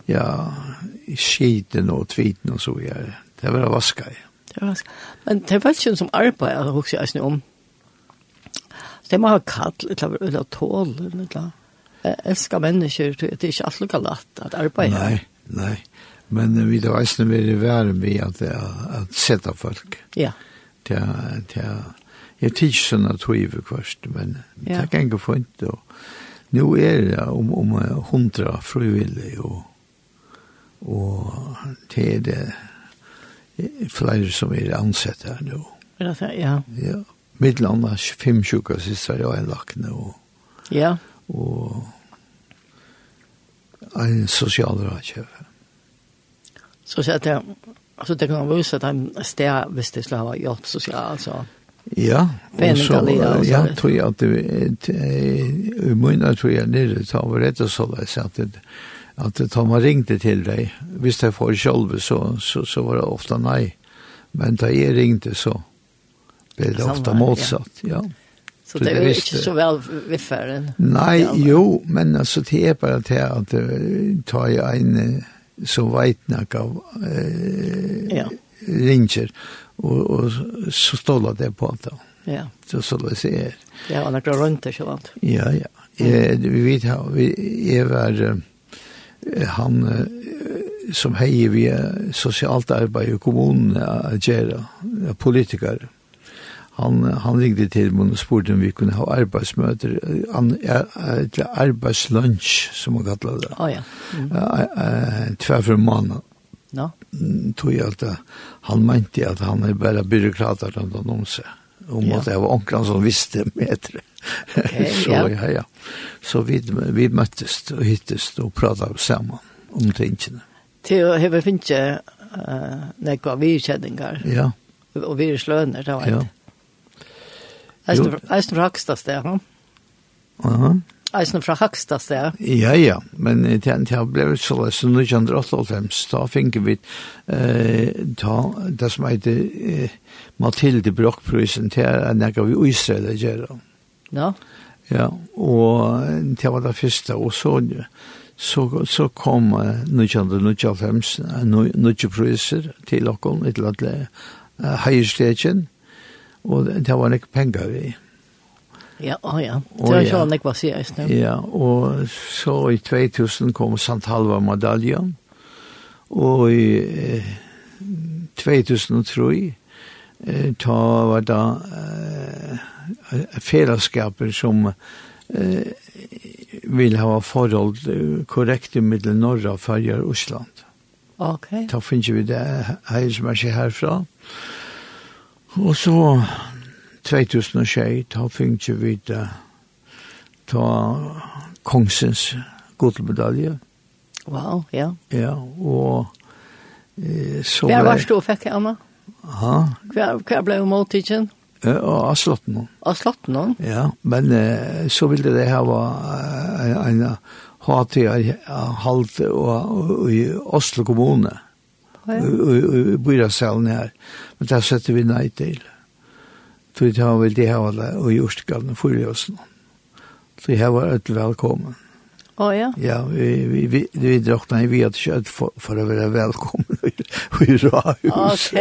ja, skiten og tviten og så videre. Det var vaska i. Det var vaska. Men det er var ikke som arbeid, jeg husker jeg om. Så Det må ha kall, eller tål, eller jeg elsker mennesker, det er ikke alt lukka latt at arbeid. Nei, nei. Men vi då är vi det värre vi att att sätta folk. Ja. Det det jag tycker såna tvivel kvast men ja. tack en gefunt och nu är det om om 100 frivilliga och och det är det flere som er ansett her nå. Er det ja? Ja. Midtlanda, fem sjuka sista jeg en lagt nå. Ja. Og en sosialrådkjøver. Så så att alltså det kan vara så att han stär visst det skulle ha gjort socialt så. Ja, och så jag tror jag att det i mina tror jag nere så var det så där att det att det tar man ringte till dig. Visst jag får själv så så så var det ofta nej. Men da jeg ringte så ble det ofte motsatt, ja. ja. Så, så det er inte så väl vifferen? Nei, jo, men altså det er bare til at uh, tar jeg en som vet nok av eh, ja. ringer, og, og så ståla det på alt da. Ja. Så så det ser. Ja, og har klart rundt ikke sant? Ja, ja. Eh, vi vet ha vi er var, han som heier vi sosialt arbeid i kommunen, ja, politikere, han, han ringde til meg og spurte om vi kunne ha arbeidsmøter, an, er, er, arbeidslunch, som man kallar det. Oh, ja. mm. uh, Tverfor måned. No. Tog jeg at han mente at han er bare byråkrater rundt om seg. Om ja. at jeg var onkelen som visste mer. Okay, så, ja. Ja, ja. så vi, vi møttes og hittes og pratet sammen om tingene. Til å heve finne uh, nekva virkjenninger. Ja. Og virslønner, det var det. Ja. Eisen eisen fra Hakstad sted, ja. Ja. Eisen fra Hakstad sted. Ja, ja. Men det har blivit så løs som 1988, da finner vi ta det som heter Mathilde Brockprisen til en jeg av Israel å gjøre. Ja. Ja, og det var det første, og så så så kom nujande nujafems nujapruiser til okkom et latla heirstegjen og det var nek penger vi. Ja, å ja, det var sånn nek var sier Ja, og så i 2000 kom Sant Halva medaljen, og i eh, 2003 eh, ta var da eh, fellesskaper som eh, vil ha forhold korrekte middel Norra, Færger Osland. Ok. Da finner vi det her som er herfra. Og Og så 2006, da fikk vi ta kongsens godmedalje. Wow, ja. Ja, og eh, så... Hver var stå fikk jeg, Anna? Ja. Hver, hver ble jo måltidsen? Ja, av slotten. Av slotten hon? Ja, men eh, så ville det her være en, en, en, en, og, en, en, en, en, en, i byrasalen her. Men der sette vi nei til. Så det var vel det her alle, og just galt for oss nå. Så her var et velkommen. Å ja? Ja, vi, vi, vi, vi drakk nei, vi hadde ikke for, for å være velkommen i Rahus. Ok,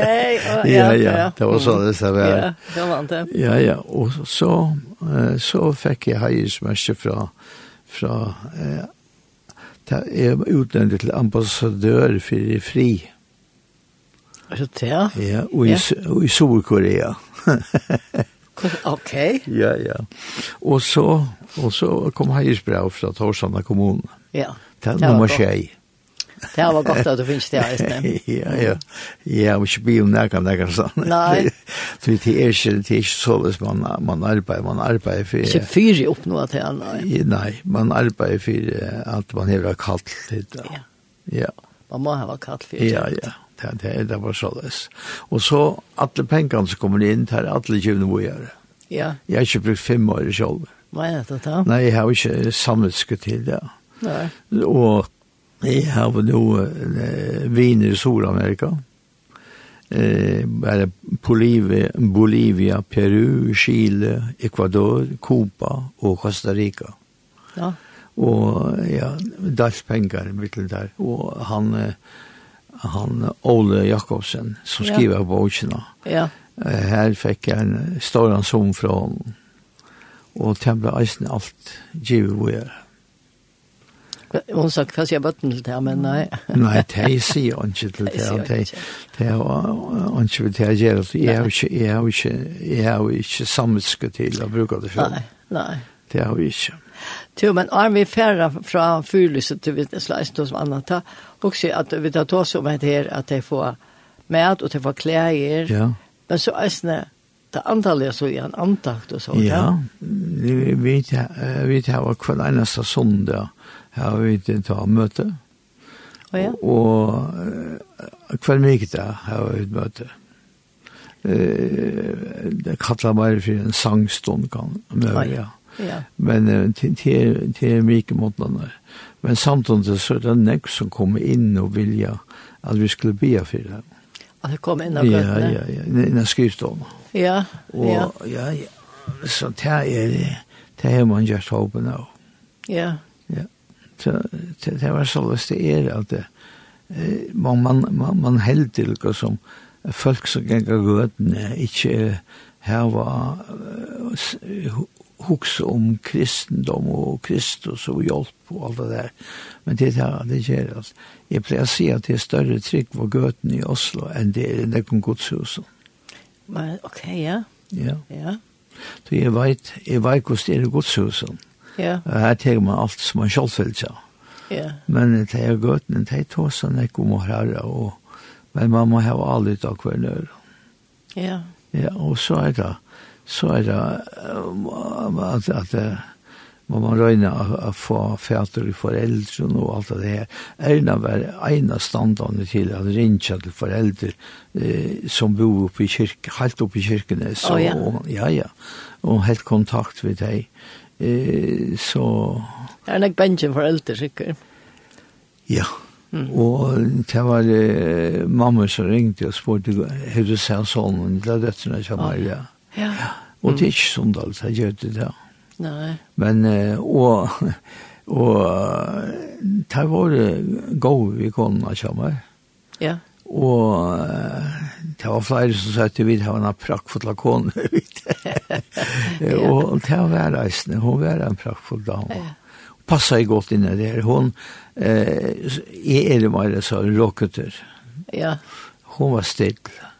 ja, ja, det var sånn det var. Ja, det var det. Ja, ja, og så, så fikk jeg heiersmørse fra, fra eh, jeg er utnevnt til ambassadør for fri Altså det? Ja, og i, ja. Og i Sordkorea. ok. Ja, ja. Og så, og så kom heiersbrev fra Torsanna kommune. Ja. Det var nummer tjej. Det var godt at du finnes det her, Ja, ja. Ja, og ikke bli om det kan det sånn. Nei. Så det er ikke, det er ikke så hvis man, man arbeider, man arbeider for... Ikke fyrer opp noe til han, nei. Nei, man arbeider for at man har kalt til det. Ja. Ja. Man må ha kalt for. Ja, ja det, det, det var således. Og så alle pengene som kommer inn, det er alle givende hvor jeg er. Ja. Jeg har ikke brukt fem år selv. Hva er det da? Nei, jeg har ikke samvittskutt til det. Nei. Og jeg har nå eh, viner i Sol-Amerika. Eh, bare Bolivia, Bolivia, Peru, Chile, Ecuador, Cuba og Costa Rica. Ja. Og ja, dalspengar mittel der. Og han... Eh, han Ole Jakobsen som skriver ja. bokene. Ja. Her fikk jeg en stor som fra honom. Og det ble eisen alt givet hvor jeg Hun sa hva sier bøtten til det, men nei. nei, det sier han ikke til det. Det er hun ikke vil til gjøre. Jeg har ikke, jeg har ikke, jeg har ikke sammenske til å bruke det selv. Nei, nei. Det har vi ikke. Jo, men er vi færre fra fyrlyset til vi slæst som annet, ta også at vi tar tås om et her, at de får mat og de får klær, ja. men så er det det antallet så igjen, antakt og sånt. Ja, vi, vi, vi tar hver eneste sondag her vi tar møte, oh, ja. og hver mye mykta har vi et møte. Det kallar bare for en sangstund kan møte, ja. Ja. Men til er mye motlander. Men samtidig så er det nek som kommer inn og vilja at vi skulle be for det. At det kom inn av grøttene? Ja, ja, ja. Innan skriftene. Ja, ja. Og, ja, ja. Så det er det. Det er man gjør håpen av. Ja. Ja. Så det var så løst det er at det, man, man, man, man held til noe som folk som ganger grøttene ikke hava hugsa om kristendom og Kristus og hjelp og alt det der. Men det er det gjør altså. Jeg pleier å si at det er større trygg på gøten i Oslo enn det er i nekken godshusen. Men, ok, ja. Ja. Ja. Så jeg vet, jeg vet hvordan det er i godshusen. Ja. Her tenker man alt som man selv føler seg. Ja. Men det er gøten, det er tåsen jeg kommer her, og, men man må ha alle ut av hver nøyre. Ja. Ja, og så er det så er det at, at, at må man røyne å få fæter i foreldre og alt det her. Er Erna var ene standene til at rinja til foreldre eh, som bor oppe i kyrk, helt oppe i kyrkene, Så, oh, ja. Og, ja, ja. Og helt kontakt med deg. Eh, så... Er det ikke bensjen foreldre, sikkert? Ja. Mm. Og det var eh, mamma som ringte og spurte, har du sett sånn?» Det er døtterne som er, ja. Oh, ja. Ja. Og det er ikke sånn alt, jeg gjør det da. Nei. Men, og, og, det var gode vi kunne kommer. Ja. Og det var flere som sa at vi har en prakkfull av kone, vet du. Og det var reisende, hun var en prakkfull dame. Ja passa i godt inn inne der. Hun eh, er det mer så råketer. Ja. Hun var still. Ja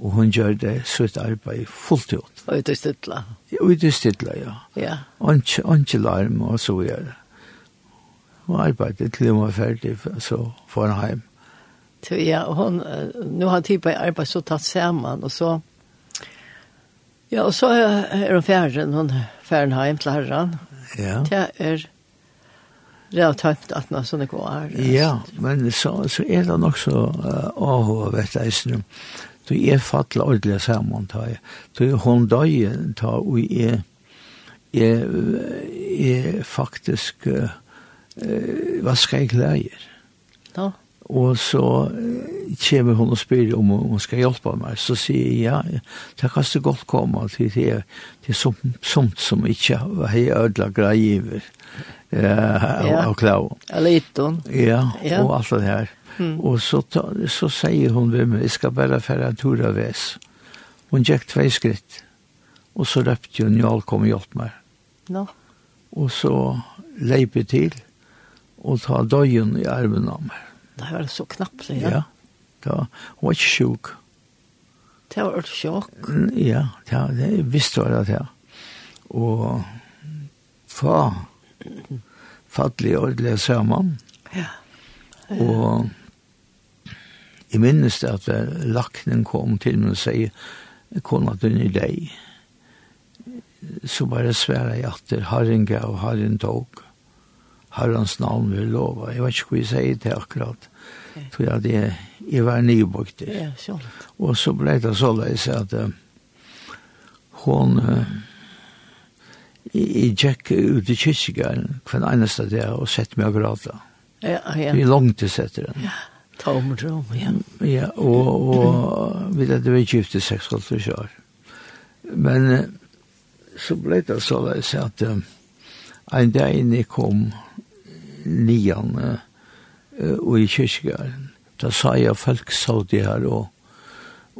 og hun gjør det sitt arbeid fullt ut. Og ut i stidla? Ut i stidla, ja. Ja. Anki larm og så gjør det. Hun arbeidet til hun var ferdig, så får hun hjem. Ja, hun, nu har tid på arbeid så tatt sammen, og så Ja, og så er hun ferdig, hun ferdig hjem til herren. Ja. Det er det har tømt at noe sånne går. Ja, men så, så er det nok så uh, avhåvet, jeg Så jeg fattelig ordentlig sammen, tar jeg. Så hun døg, tar og jeg, jeg, jeg faktisk, uh, hva skal jeg lære? Ja. Og så kommer hun og spør om hun skal hjelpe meg. Så sier jeg, ja, det kan så godt komme til det, det er sånt som ikke har ødela greier uh, Ja, av klaven. Ja, liten. Ja, og alt det her. Og så, ta, så sier hun ved meg, jeg skal bare fære en tur av ves. Hun gikk tve skritt, og så røpte hun, Njal kom og hjelp meg. No. Og så leipet til, og ta døgn i armen av meg. Det var så knappt, ja. Ja, da, hun var ikke sjuk. Det var et sjokk. Ja, det, det visste jeg det, ja. Og fa, fattelig ordentlig sammen. Ja. Og Jeg minnes det at laknen kom til meg og sier, kona den i deg. Så bare sværa jeg at det har en gav, har en tog. Harrens navn vil lova. Jeg vet ikke hva jeg sier til akkurat. Så jeg, det, jeg var nybøkt Ja, sånn. Og så ble det så leis at uh, hun uh, jeg gikk ut i kyrkjegaren hver eneste dag og sett meg og gråta. Ja, ja. Vi er langt til setter den. Ja. Tomrum, ja. Ja, og, og vi hadde vært gift i 6,5 år. Men så ble det så da jeg sa at um, en dag inn jeg kom nian uh, og i kyrkjegaren, da sa jeg folk sa det her og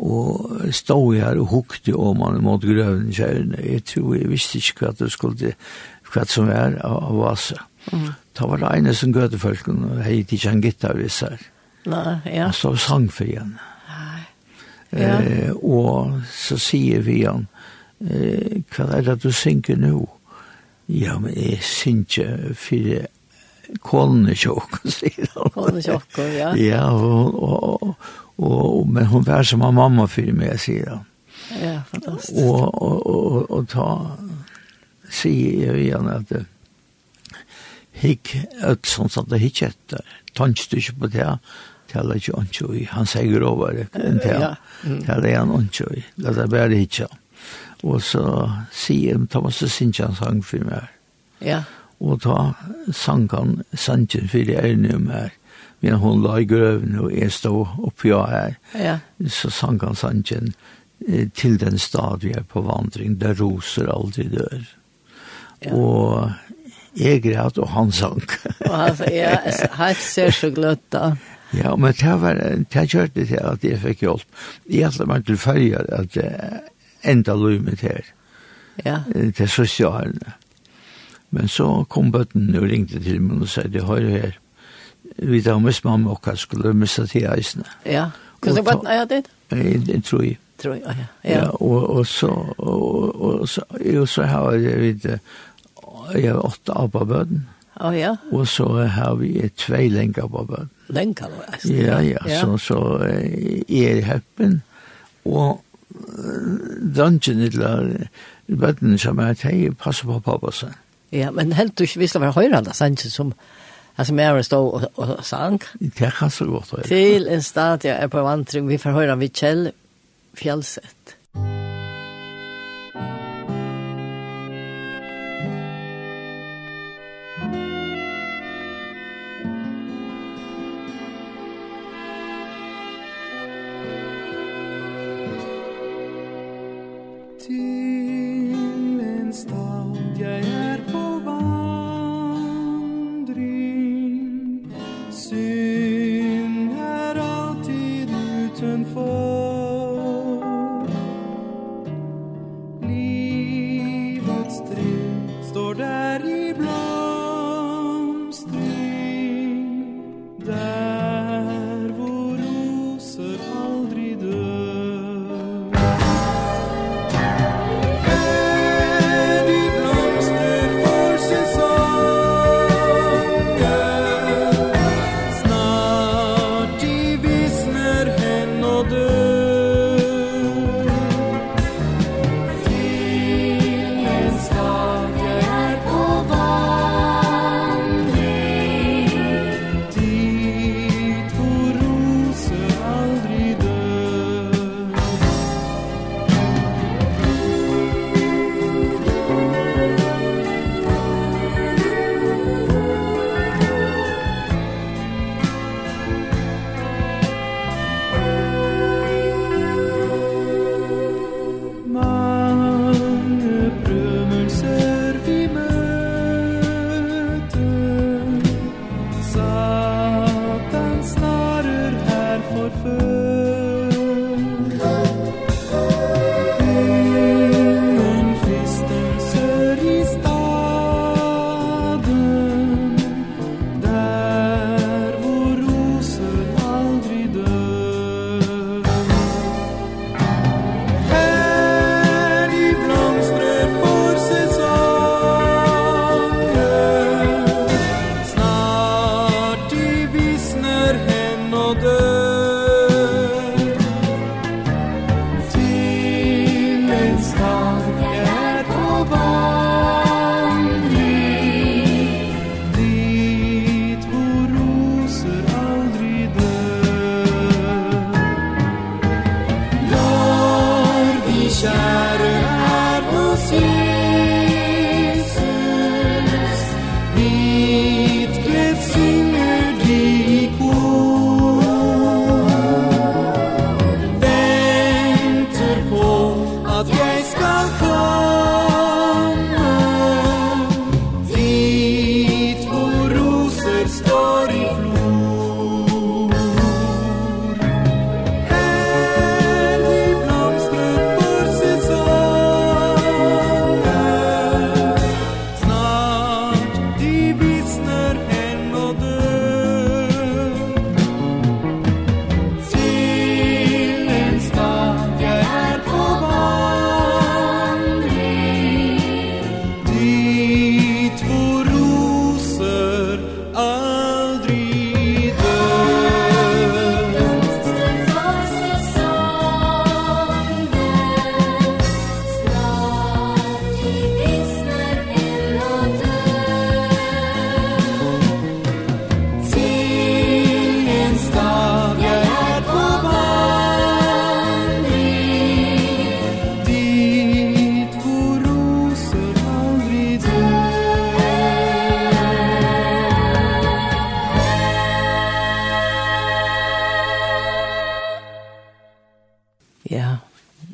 og stod her og hukte om han mot grøven kjærene. Jeg tror jeg visste ikke hva det skulle, hva som er av, av Vasa. Mm. Da var det ene som gøte folk og hei gikk ikke en gitar viss her. Mm. Nei, ja. Og sang for igjen. Nei. Ja. Eh, og så sier vi igjen, eh, hva er det du synger nå? Ja, men jeg synger for kolene tjokk, sier han. Kolene tjokk, ja. Ja, og, og, og, og, men hun var som en mamma for meg, sier han. Ja, fantastisk. Og, og, og, og ta, sier jeg igjen at hikk, øtt sånn at det hikk etter, tanns du ikke på det, tala ikke ondkjøy, han sier over det, Ja. tala, tala han ondkjøy, la det bare hitja. Og så sier han, ta masse sinjan sang for meg. Ja. Og ta sang han, sangen for det er nu mer, men hun la i grøven og jeg stod oppi jeg her. Ja. Så sang han sangen til den stad vi er på vandring, der roser aldri dør. Ja. Og jeg græt, og han sang. og han, sa, ja, helt ser så gløtt da. Ja, men det var, det kjørte til at jeg fikk hjelp. Jeg hadde vært til ferie at uh, enda løy mitt her. Ja. Til sosialene. Men så kom bøtten og ringte til meg og sa, det har jo her. Vi da mest mamma og hva skulle miste til eisene. Ja. Hva er bøtten er det? Det tror jeg. Tror jeg, ja. Ja, ja og, og så, og, og, så, og så har jeg vidt, jeg har åtte av bøtten. Ja Oh, ja. Og så har vi tvei lenger på bøn. Lenker, altså. Ja, ja, ja. Så, så er høppen, og døngen til bøtten som er teg, passer på pappa seg. Ja, men helt du ikke visste hva høyre da, sannsyn som altså, med att stå og, og sang. Det kan så godt gott. Til en stad jeg er på vantring, Vi får höra vid Kjell fjellsett. Mm.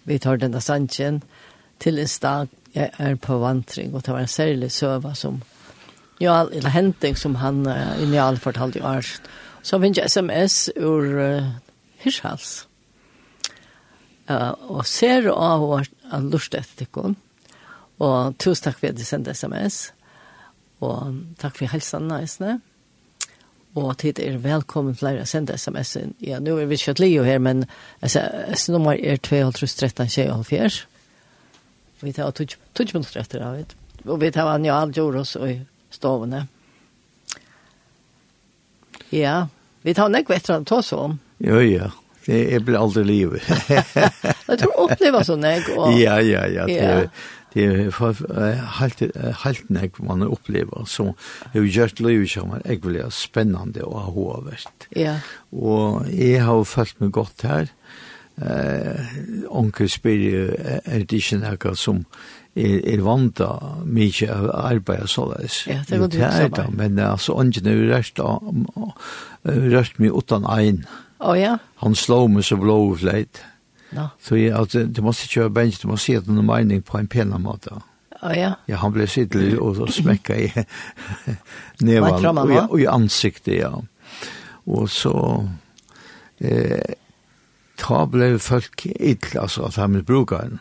vi tar denne sannsjen til en stad jeg er på vantring, og det var en særlig søva som, ja, eller henting som han uh, initialt fortalte i Arst. Så finner jeg sms ur uh, Hirshals. Uh, og ser av lust uh, lurstettikon, og tusen takk for at du sendte sms, og takk for helsen, næsne. Nice, og tid er velkommen til å sende sms-en. Ja, nå er vi kjøtt Leo her, men sms-nummer er 24. Vi tar 20 minutter etter, jeg vet. Og vi tar Anja Aljoros i stovene. Ja, vi tar nekve etter han tås om. Jo, ja. Det er ble aldri livet. jeg tror jeg opplever sånn, jeg. Og... Ja, ja, ja. Det, ja det er helt helt nek man opplever, som har gjort livet som er egentlig spennende og hovedvært. Ja. Og jeg har følt meg godt her. Eh, onkel spyr er det ikke noe som er, er vant av mye av arbeid og således. Ja, det var du er det, men altså, ånden er jo rørt, rørt mye uten ein. Å oh, ja? Han slår meg så blå og fleit. Ja. No. Så jeg, altså, du må ikke kjøre bench, du må si at noen mening på en pena måte. Å ja? Ja, han ble sittelig og så smekka i nevan og, og i ansiktet, ja. Og så... Eh, ta ble folk ill, altså, at han brukar den.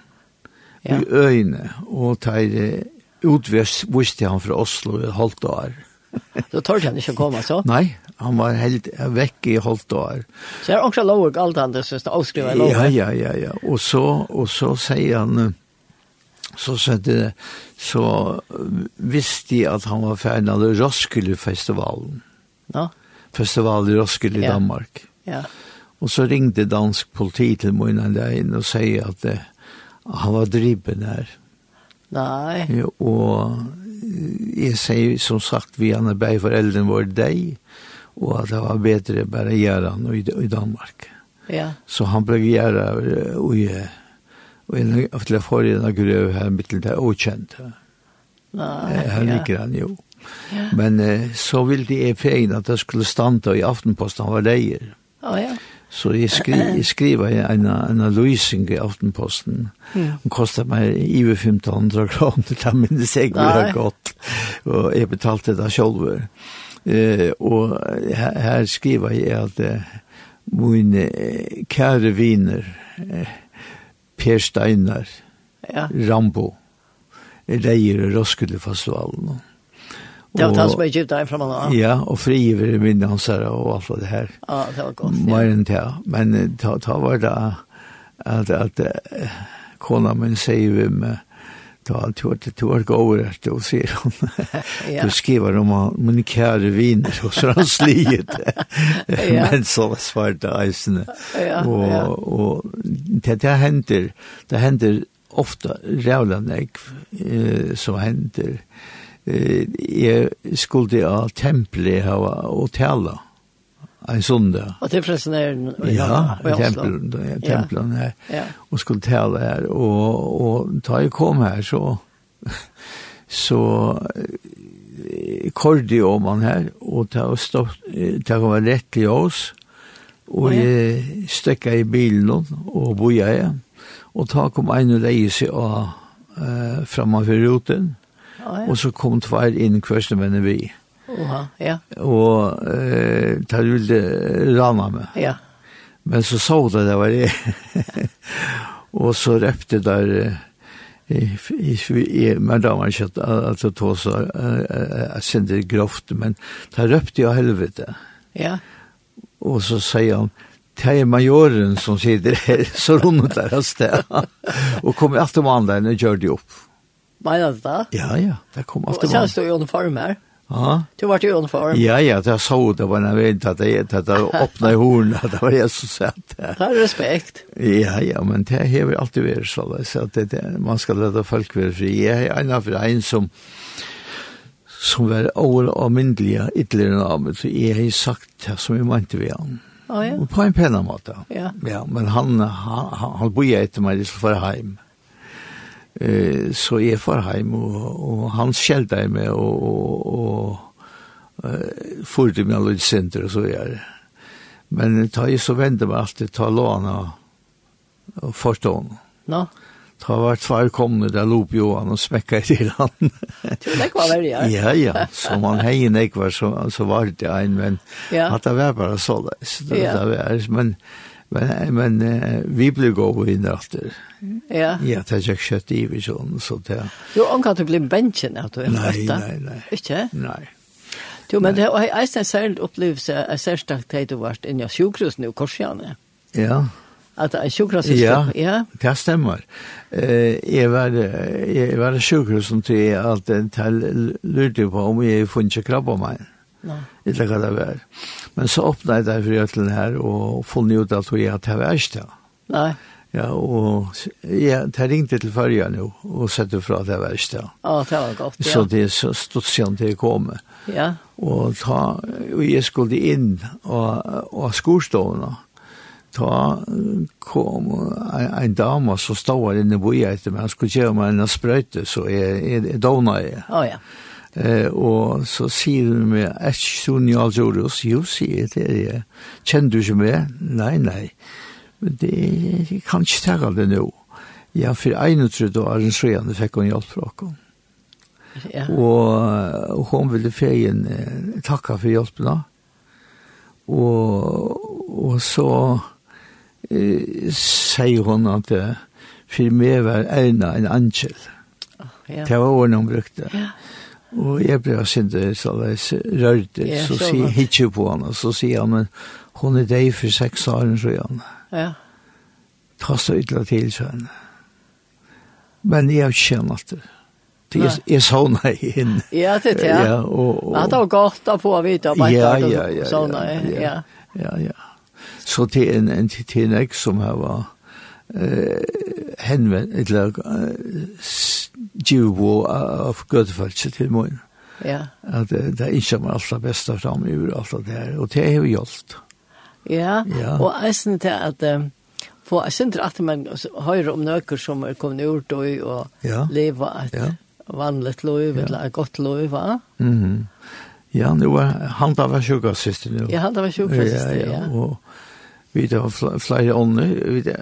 Ja. I øyne, og ta i utvist, visste han fra Oslo i halvt år. Så tar han ikke å komme, så? Nei, Han var helt vekk i halvt år. Så er også lov og alt andre synes det avskriver lov. Ja, ja, ja, ja. Og så, og så sier han, så sette så visste jeg at han var ferdig av Roskilde-festivalen. Ja. Festival i Roskilde i ja. Danmark. Ja. Og så ringte dansk politi til min en inn og sier at det, han var driven her. Nei. Ja, og jeg sier som sagt vi han er bare foreldren vår deg og at det var bättre bara göra än i, i Danmark. Ja. Så han ble göra og i og en av til forrige grøv her mitt till det okända. Nej. Här ligger han jo. Men eh, så ville de är fegna at det skulle standa i Aftenposten han var leier. Ja, ja. Så jeg, skri, jeg skriver en, en analysing i Aftenposten. Ja. Den kostet meg over 1500 kroner, det minnes jeg ikke godt. Og jeg betalte det selv. Eh, og her, her skriver jeg at eh, min eh, kære viner, eh, Per Steinar, ja. Rambo, reier i Roskilde festivalen. Det var han som er gitt deg derfra man Ja, og friver minne hans her og alt det her. Ja, det var godt. Ja. Mer enn det, men ta, ta var det at, at, at kona min sier vi med ta allt hur det tog går efter och ser hon. Du skriver om min kära viner och så han sliget. Men så var svarta isen. Och och det det händer. Det händer ofta rävla näck eh så händer eh jag skulle av temple ha och tala en søndag. Og til frelsneren? Ja, i tempelen, tempelen her. Ja. Og skulle tale her. Og, og da jeg kom her, så, så kordi om han her, og da jeg stopp, da var rett til oss, og jeg stekket i bilen og boja jeg. Og da kom en og leie seg av, eh, framme for ruten, og så kom tvær inn kvørste mennene vi. Ja. Oha, ja. Og eh, ta ville rana meg. Ja. Men så så det det var det. og så røpte der i i i men da var ikke at at det tog så sinde grovt, men da røpte jeg helvete. Ja. Og så sier han, det er majoren som sitter her, så rundt der av sted. og kom alltid med andre enn gjør det opp. Mener du det? Ja, ja, det kom alltid med andre. Og så stod i uniform her. Ja. Du var ju uniform. Ja, ja, det så det var när vi inte att det att det öppna i hornen det var jag så sett. Ta respekt. Ja, ja, men det har vi alltid varit så så att det det man ska låta folk vara fri. Jag är en av en som som var all och myndliga ytterligare av mig så jag har sagt det som jag inte vill. Ja, ja. På en penna måte. Ja. Ja, men han han, han, han bor ju efter mig så för hem eh, så jeg var hjem, og, og han skjelte meg, og, og, og eh, forte meg alle senter, og så gjør det. Men ta jeg så vente meg alltid, ta låna og forstående. Nå? No. Ta var tvær komne der lop Johan og smekka i til han. Tror det var det, ja. Ja, ja. Så man heien ikke var så, så var det en, men ja. at det var bare så det. Så det, ja. det var, men Men, men eh, vi blev gå in efter. Ja. Ja, det er ikke kjøtt i vi sånn, så det Jo, hon kan inte bli benchen at du er nei, nøtta. Nej, nei, nei. Ikke? Nei. Jo, men det er en særlig opplevelse, en särskilt tid du var inne i sjukhus nu, korsjane. Ja. At Att en sjukhus ja, ja, det stemmer. Eh, jeg var, jag var i sjukhusen til at jeg lurte på om jeg funnet krabba meg. Mm Jeg Ikke hva det var. Men så åpnet jeg det for til her, og funnet ut at jeg hadde vært det. Nei. Ja, og ja, jeg ringte til førja nå, og sette fra at det verste. Ja, det var godt, ja. Så det er så stått siden det kom. Ja. Og, ta, og jeg skulle inn og, og skorstående. Ta kom en, en dame som stod inne i boet etter meg, han skulle gjøre meg en sprøyte, så jeg, jeg, jeg dovna jeg. Å oh, ja. Eh, og så sier hun meg, er ikke sånn i Alzorus? Jo, sier jeg, det er jeg. Kjenner du ikke meg? Nei, nei. Men det, jeg kan ikke ta det nå. Ja, for en og trodde og Arjen Svejane fikk hun hjelp fra henne. Ja. Og og hun ville ferien eh, takke for hjelpen da. Og, og så eh, sier hun at eh, for meg var Erna en angel. Ja. Det var ordene hun brukte. Ja. Og jeg ble sinte såleis rørt, så sier jeg hitje på henne, så sier han, men hun er deg for seks år, så gjør han. Ja. Ta så ytla til, så henne. Men jeg har ikke kjent at det. Jeg, jeg sånne henne. Ja, det er det. Ja, og, og, men det var godt å få vite, om ja, ja, ja, sånn, ja. Ja, ja. Så det er en, en, en, en, en, en, en, en, eh, djuvo av gudfölse til mun. Ja. At det er ikke man allra bästa fram ur alt det här. og det är ju hjälpt. Ja, ja. och eisen til at um, få synes at man høyre om nøkker som er kommet ur døy og ja. leva et ja. vanligt liv, eller et godt liv, va? Mm -hmm. Ja, nu var han da var sjuka siste nu. Ja, han da var sjuka siste, ja. ja. ja. Og vi da har flere ånder, vi da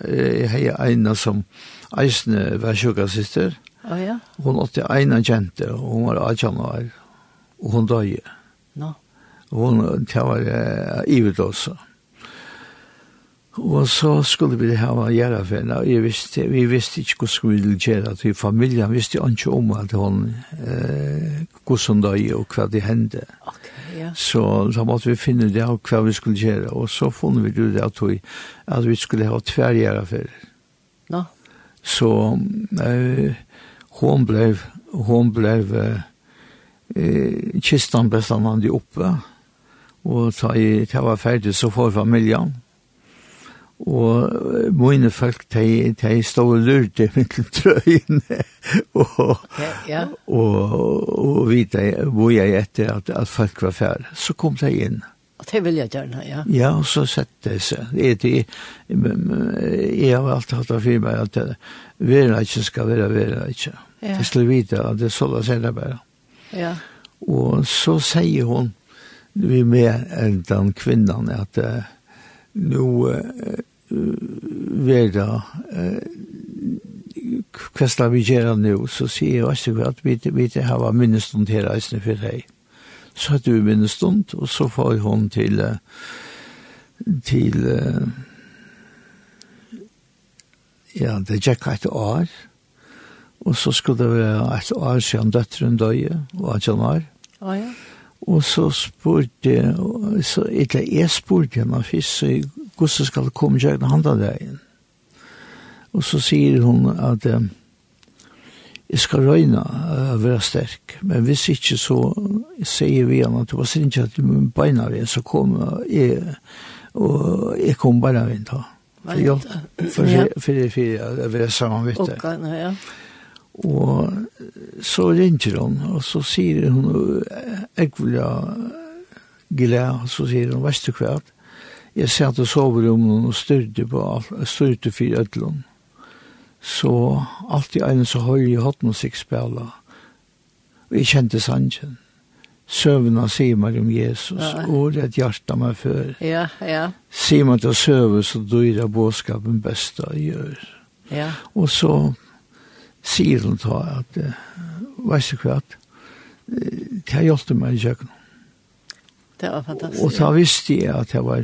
har ene som eisne var sjuka Å Oh, ja. Hun åtte eina kjente, og hun var 18 år, og hun døg. No. Hun var uh, ivet også. Og så skulle vi ha hava gjerraferna, og jeg visste, vi visste ikke hvordan vi ville gjøre, at vi familien visste ikke om at hun, eh, hvordan det og hva det hendte. Okay, ja. Så da måtte vi finne det av hva vi skulle gjøre, og så funnet vi det at vi, at vi skulle ha tver gjerraferer. Nå? No. Så eh, hon blev, hon blev eh, kistan bestandig oppe, og ta i, ta var ferdig så får familjen. Og mine folk, de, de stod og lurte mellom trøyene, og, okay, ja. og, og, og vidte hvor jeg etter at, at folk var ferdig. Så kom de inn. Og det vil jeg gjerne, ja. Ja, og så sett det seg. Jeg, har alltid hatt av firma at vera ikke skal være vera ikke. Ja. Det skulle vite at det så la seg det bare. Ja. Og så sier hun, vi med den kvinnan, at uh, nå uh, vera hva skal vi gjøre nå, så sier jeg også at vi, vi har minnestund her eisne for deg. Ja så hadde vi en stund, og så får jeg hon til, til ja, det gikk et år, og så skulle det være et år siden døtteren døye, og at han var. Å ja. Og så spurte, så etter jeg spurte henne først, så hvordan skal det komme til å handle deg inn? Og så sier hun at, um, jeg skal røyne å være sterk, men hvis ikke så sier vi han at det var sint at min beina ved, så kom jeg, og jeg kom beina ved da. For jeg, for jeg, for jeg, for jeg, for jeg sammen vet det. Okay, ja. Og så ringer hun, og så sier hun, jeg vil ha glede, og så sier hun, vet du hva, jeg satt og sover om noen og styrte på alt, styrte for ødlån. Mm så alltid en så høylig hotmusikk spela. Og jeg kjente sangen. Søvna sier meg om Jesus, ja. og det er meg før. Ja, ja. Sier meg til å søve, så døyr jeg båskapen best jeg gjør. Ja. Og så sier hun til at, vet du hva, det har hjulpet meg i kjøkkenen. Det var fantastisk. Og da visste jeg at jeg var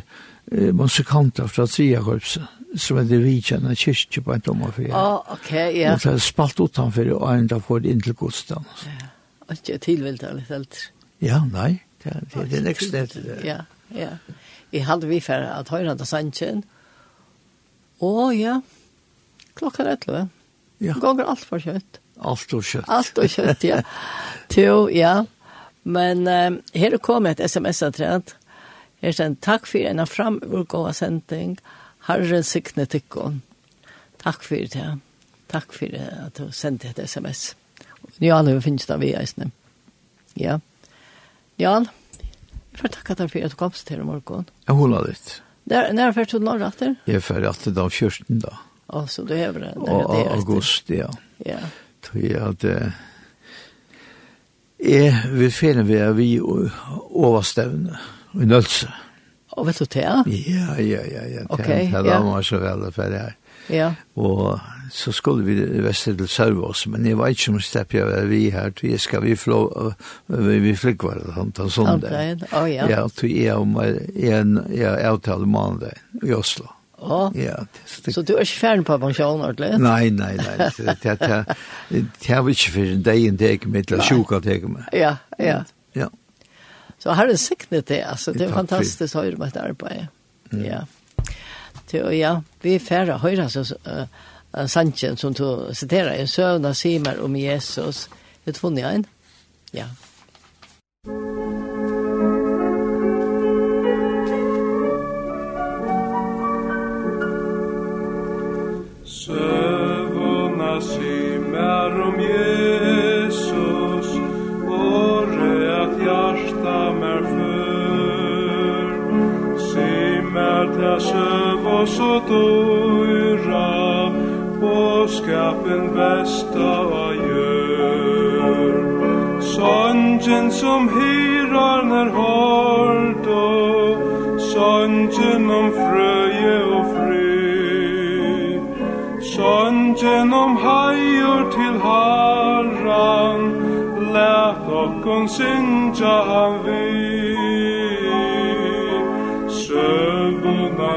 musikanter fra Tria Triakorpset som er det vidkjenne kyrkje på en dommer for jeg. Ah, ok, ja. Og så er det spalt utenfor og en dag får det inn til godstand. Ja, og ikke tilvilt av litt eldre. Ja, nei, det er det nekst etter det. Ja, ja. Jeg hadde vi for at høyre hadde sannsyn. Å, ja. Klokka er etter. Ja. Gånger alt for kjøtt. Alt og kjøtt. Alt og kjøtt, ja. Jo, ja. Men um, her kom et sms-attrent. Her er en takk for en framurgående sending. Takk Herren sikne tykkon. Takk for det. Takk for det at du sendte et sms. Njal, hva finnes det av i eisene? Ja. Njal, jeg får takka deg for at du kom til i morgen. Jeg holder litt. Når er du når etter? Jeg er ferdig at det er 14. da. Å, så du hever det? Og august, ja. Ja. Tror jeg at... Jeg vil finne ved at vi overstevne i Nølse. Ja og vet du det? Ja, ja, ja, ja. Okay, det var meg så vel for det her. Ja. Og så skulle vi i Vester til Sørvås, men jeg vet ikke om stepp jeg var vi her, til jeg skal vi flå, vi, vi flikk var det sånt og sånt der. Å ja. Ja, til jeg og en, jeg avtaler mandag i Oslo. Å, Ja. Så du er ikke ferdig på pensjonen, ordentlig? Nei, nei, nei. Det har vi ikke for deg en teke med, eller sjuk av teke med. Ja, ja. Så har det siknet det, altså. det är fantastiskt hur man arbetar. Mm. Ja. Så ja, vi färra höra så uh, Sanchen som du citera en av Simer om Jesus. Det er jag en. Ja. Sövna simmar om Jesus. Hjarta söv og så døyra Båskapen besta a gjør. Sangen som hyrar när hårdo Sangen om frøye og fri Songen om hajor til harran Lät okkon synja han vid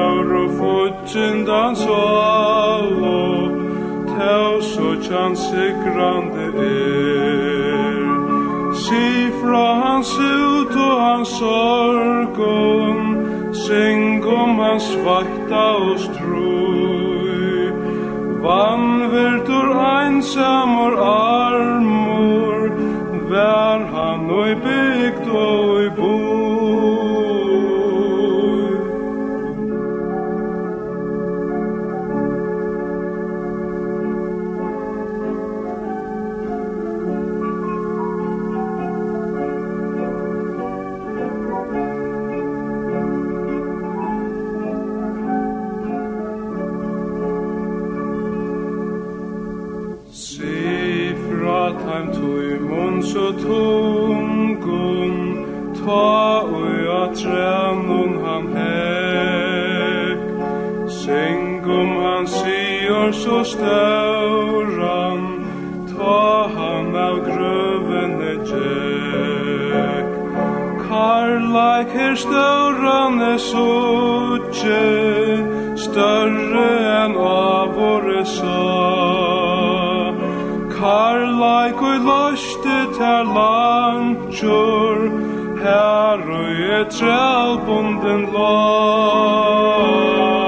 Lauro fucin dan solo Teo so chan sikrande er. Si fra hans ut og hans sorgon Syng om hans vakta og strui. Vann verdur einsamur armur Vær han og bygd og i bor så stauran Ta han av grøvene tjekk Karlaik her stauran er suttje Større enn av våre sa Karlaik og løste ter lantjor Her og et trælbunden lag.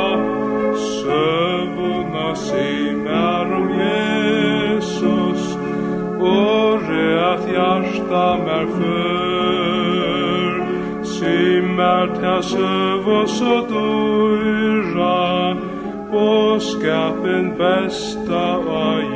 hjarta mer för Simmar ta söv och så dyra Och skapen bästa av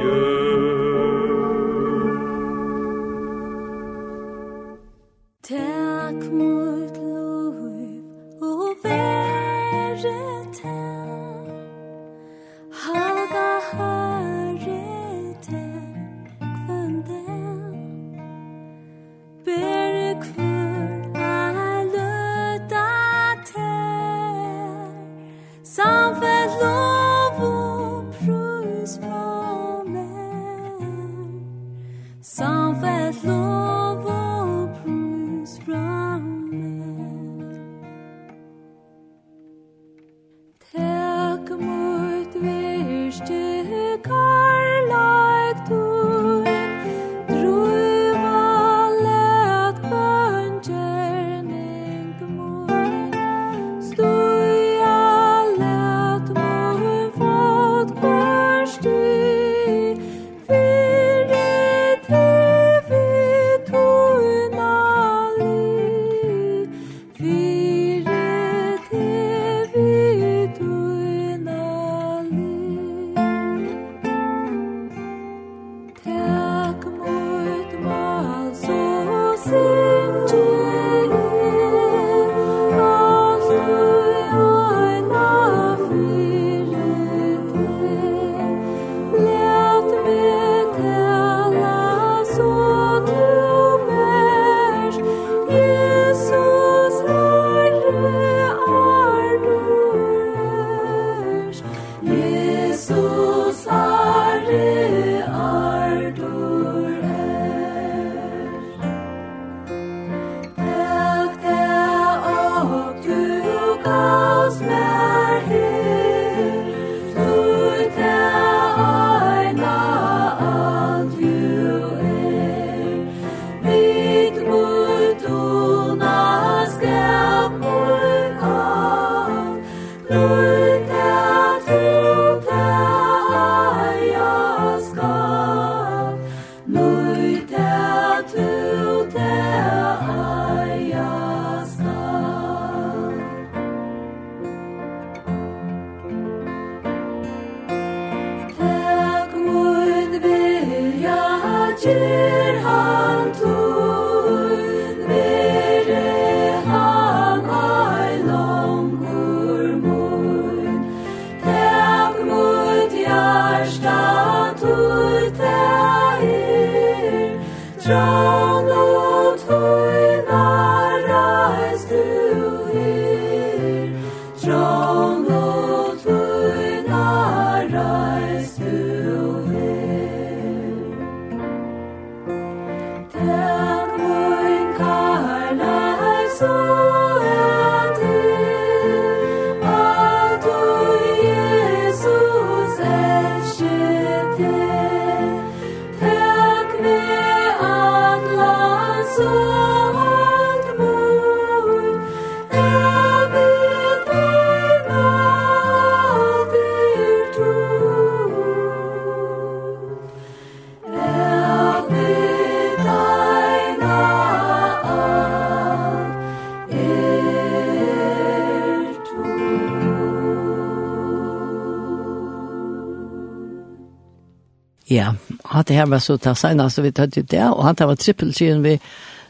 hatt det her var så ta senast, vi tatt jo det, og hatt det var trippeltiden vi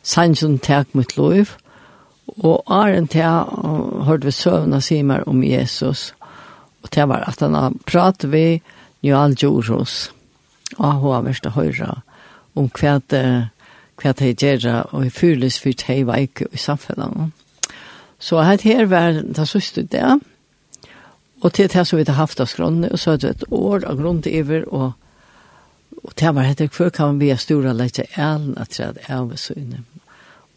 sannsyn tek mot lov, og æren til hørte vi søvna simer om Jesus, og det var at han pratet vi Njal Djoros, og hun har vært å høre om hva det hva det gjør, og i fyrlis for det var ikke i samfunnet. Så her var det siste det, og til det som vi har haft av skrønne, og så er det et år av grunn til iver, og Og det var hette, før kan vi ha stora leit til elen at det er av søgne.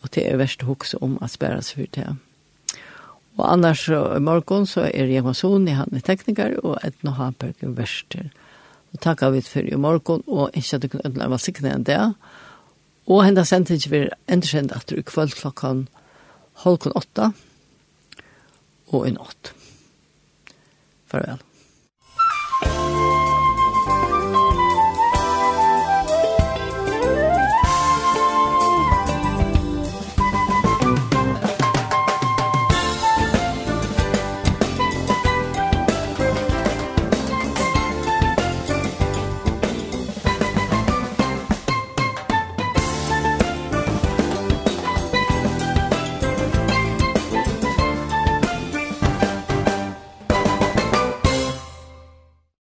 Og det er verst å huske om at spære seg for det. Og annars i morgen så er jeg Masoni, han er tekniker, og Edna Haberg er verster. Og takka vi for i morgen, og ikke at du kunne ødela meg sikkert enn det. Og henda sendte ikke vi endersendt at du i kveld klokken halvkon åtta, og en åtta. Farvel.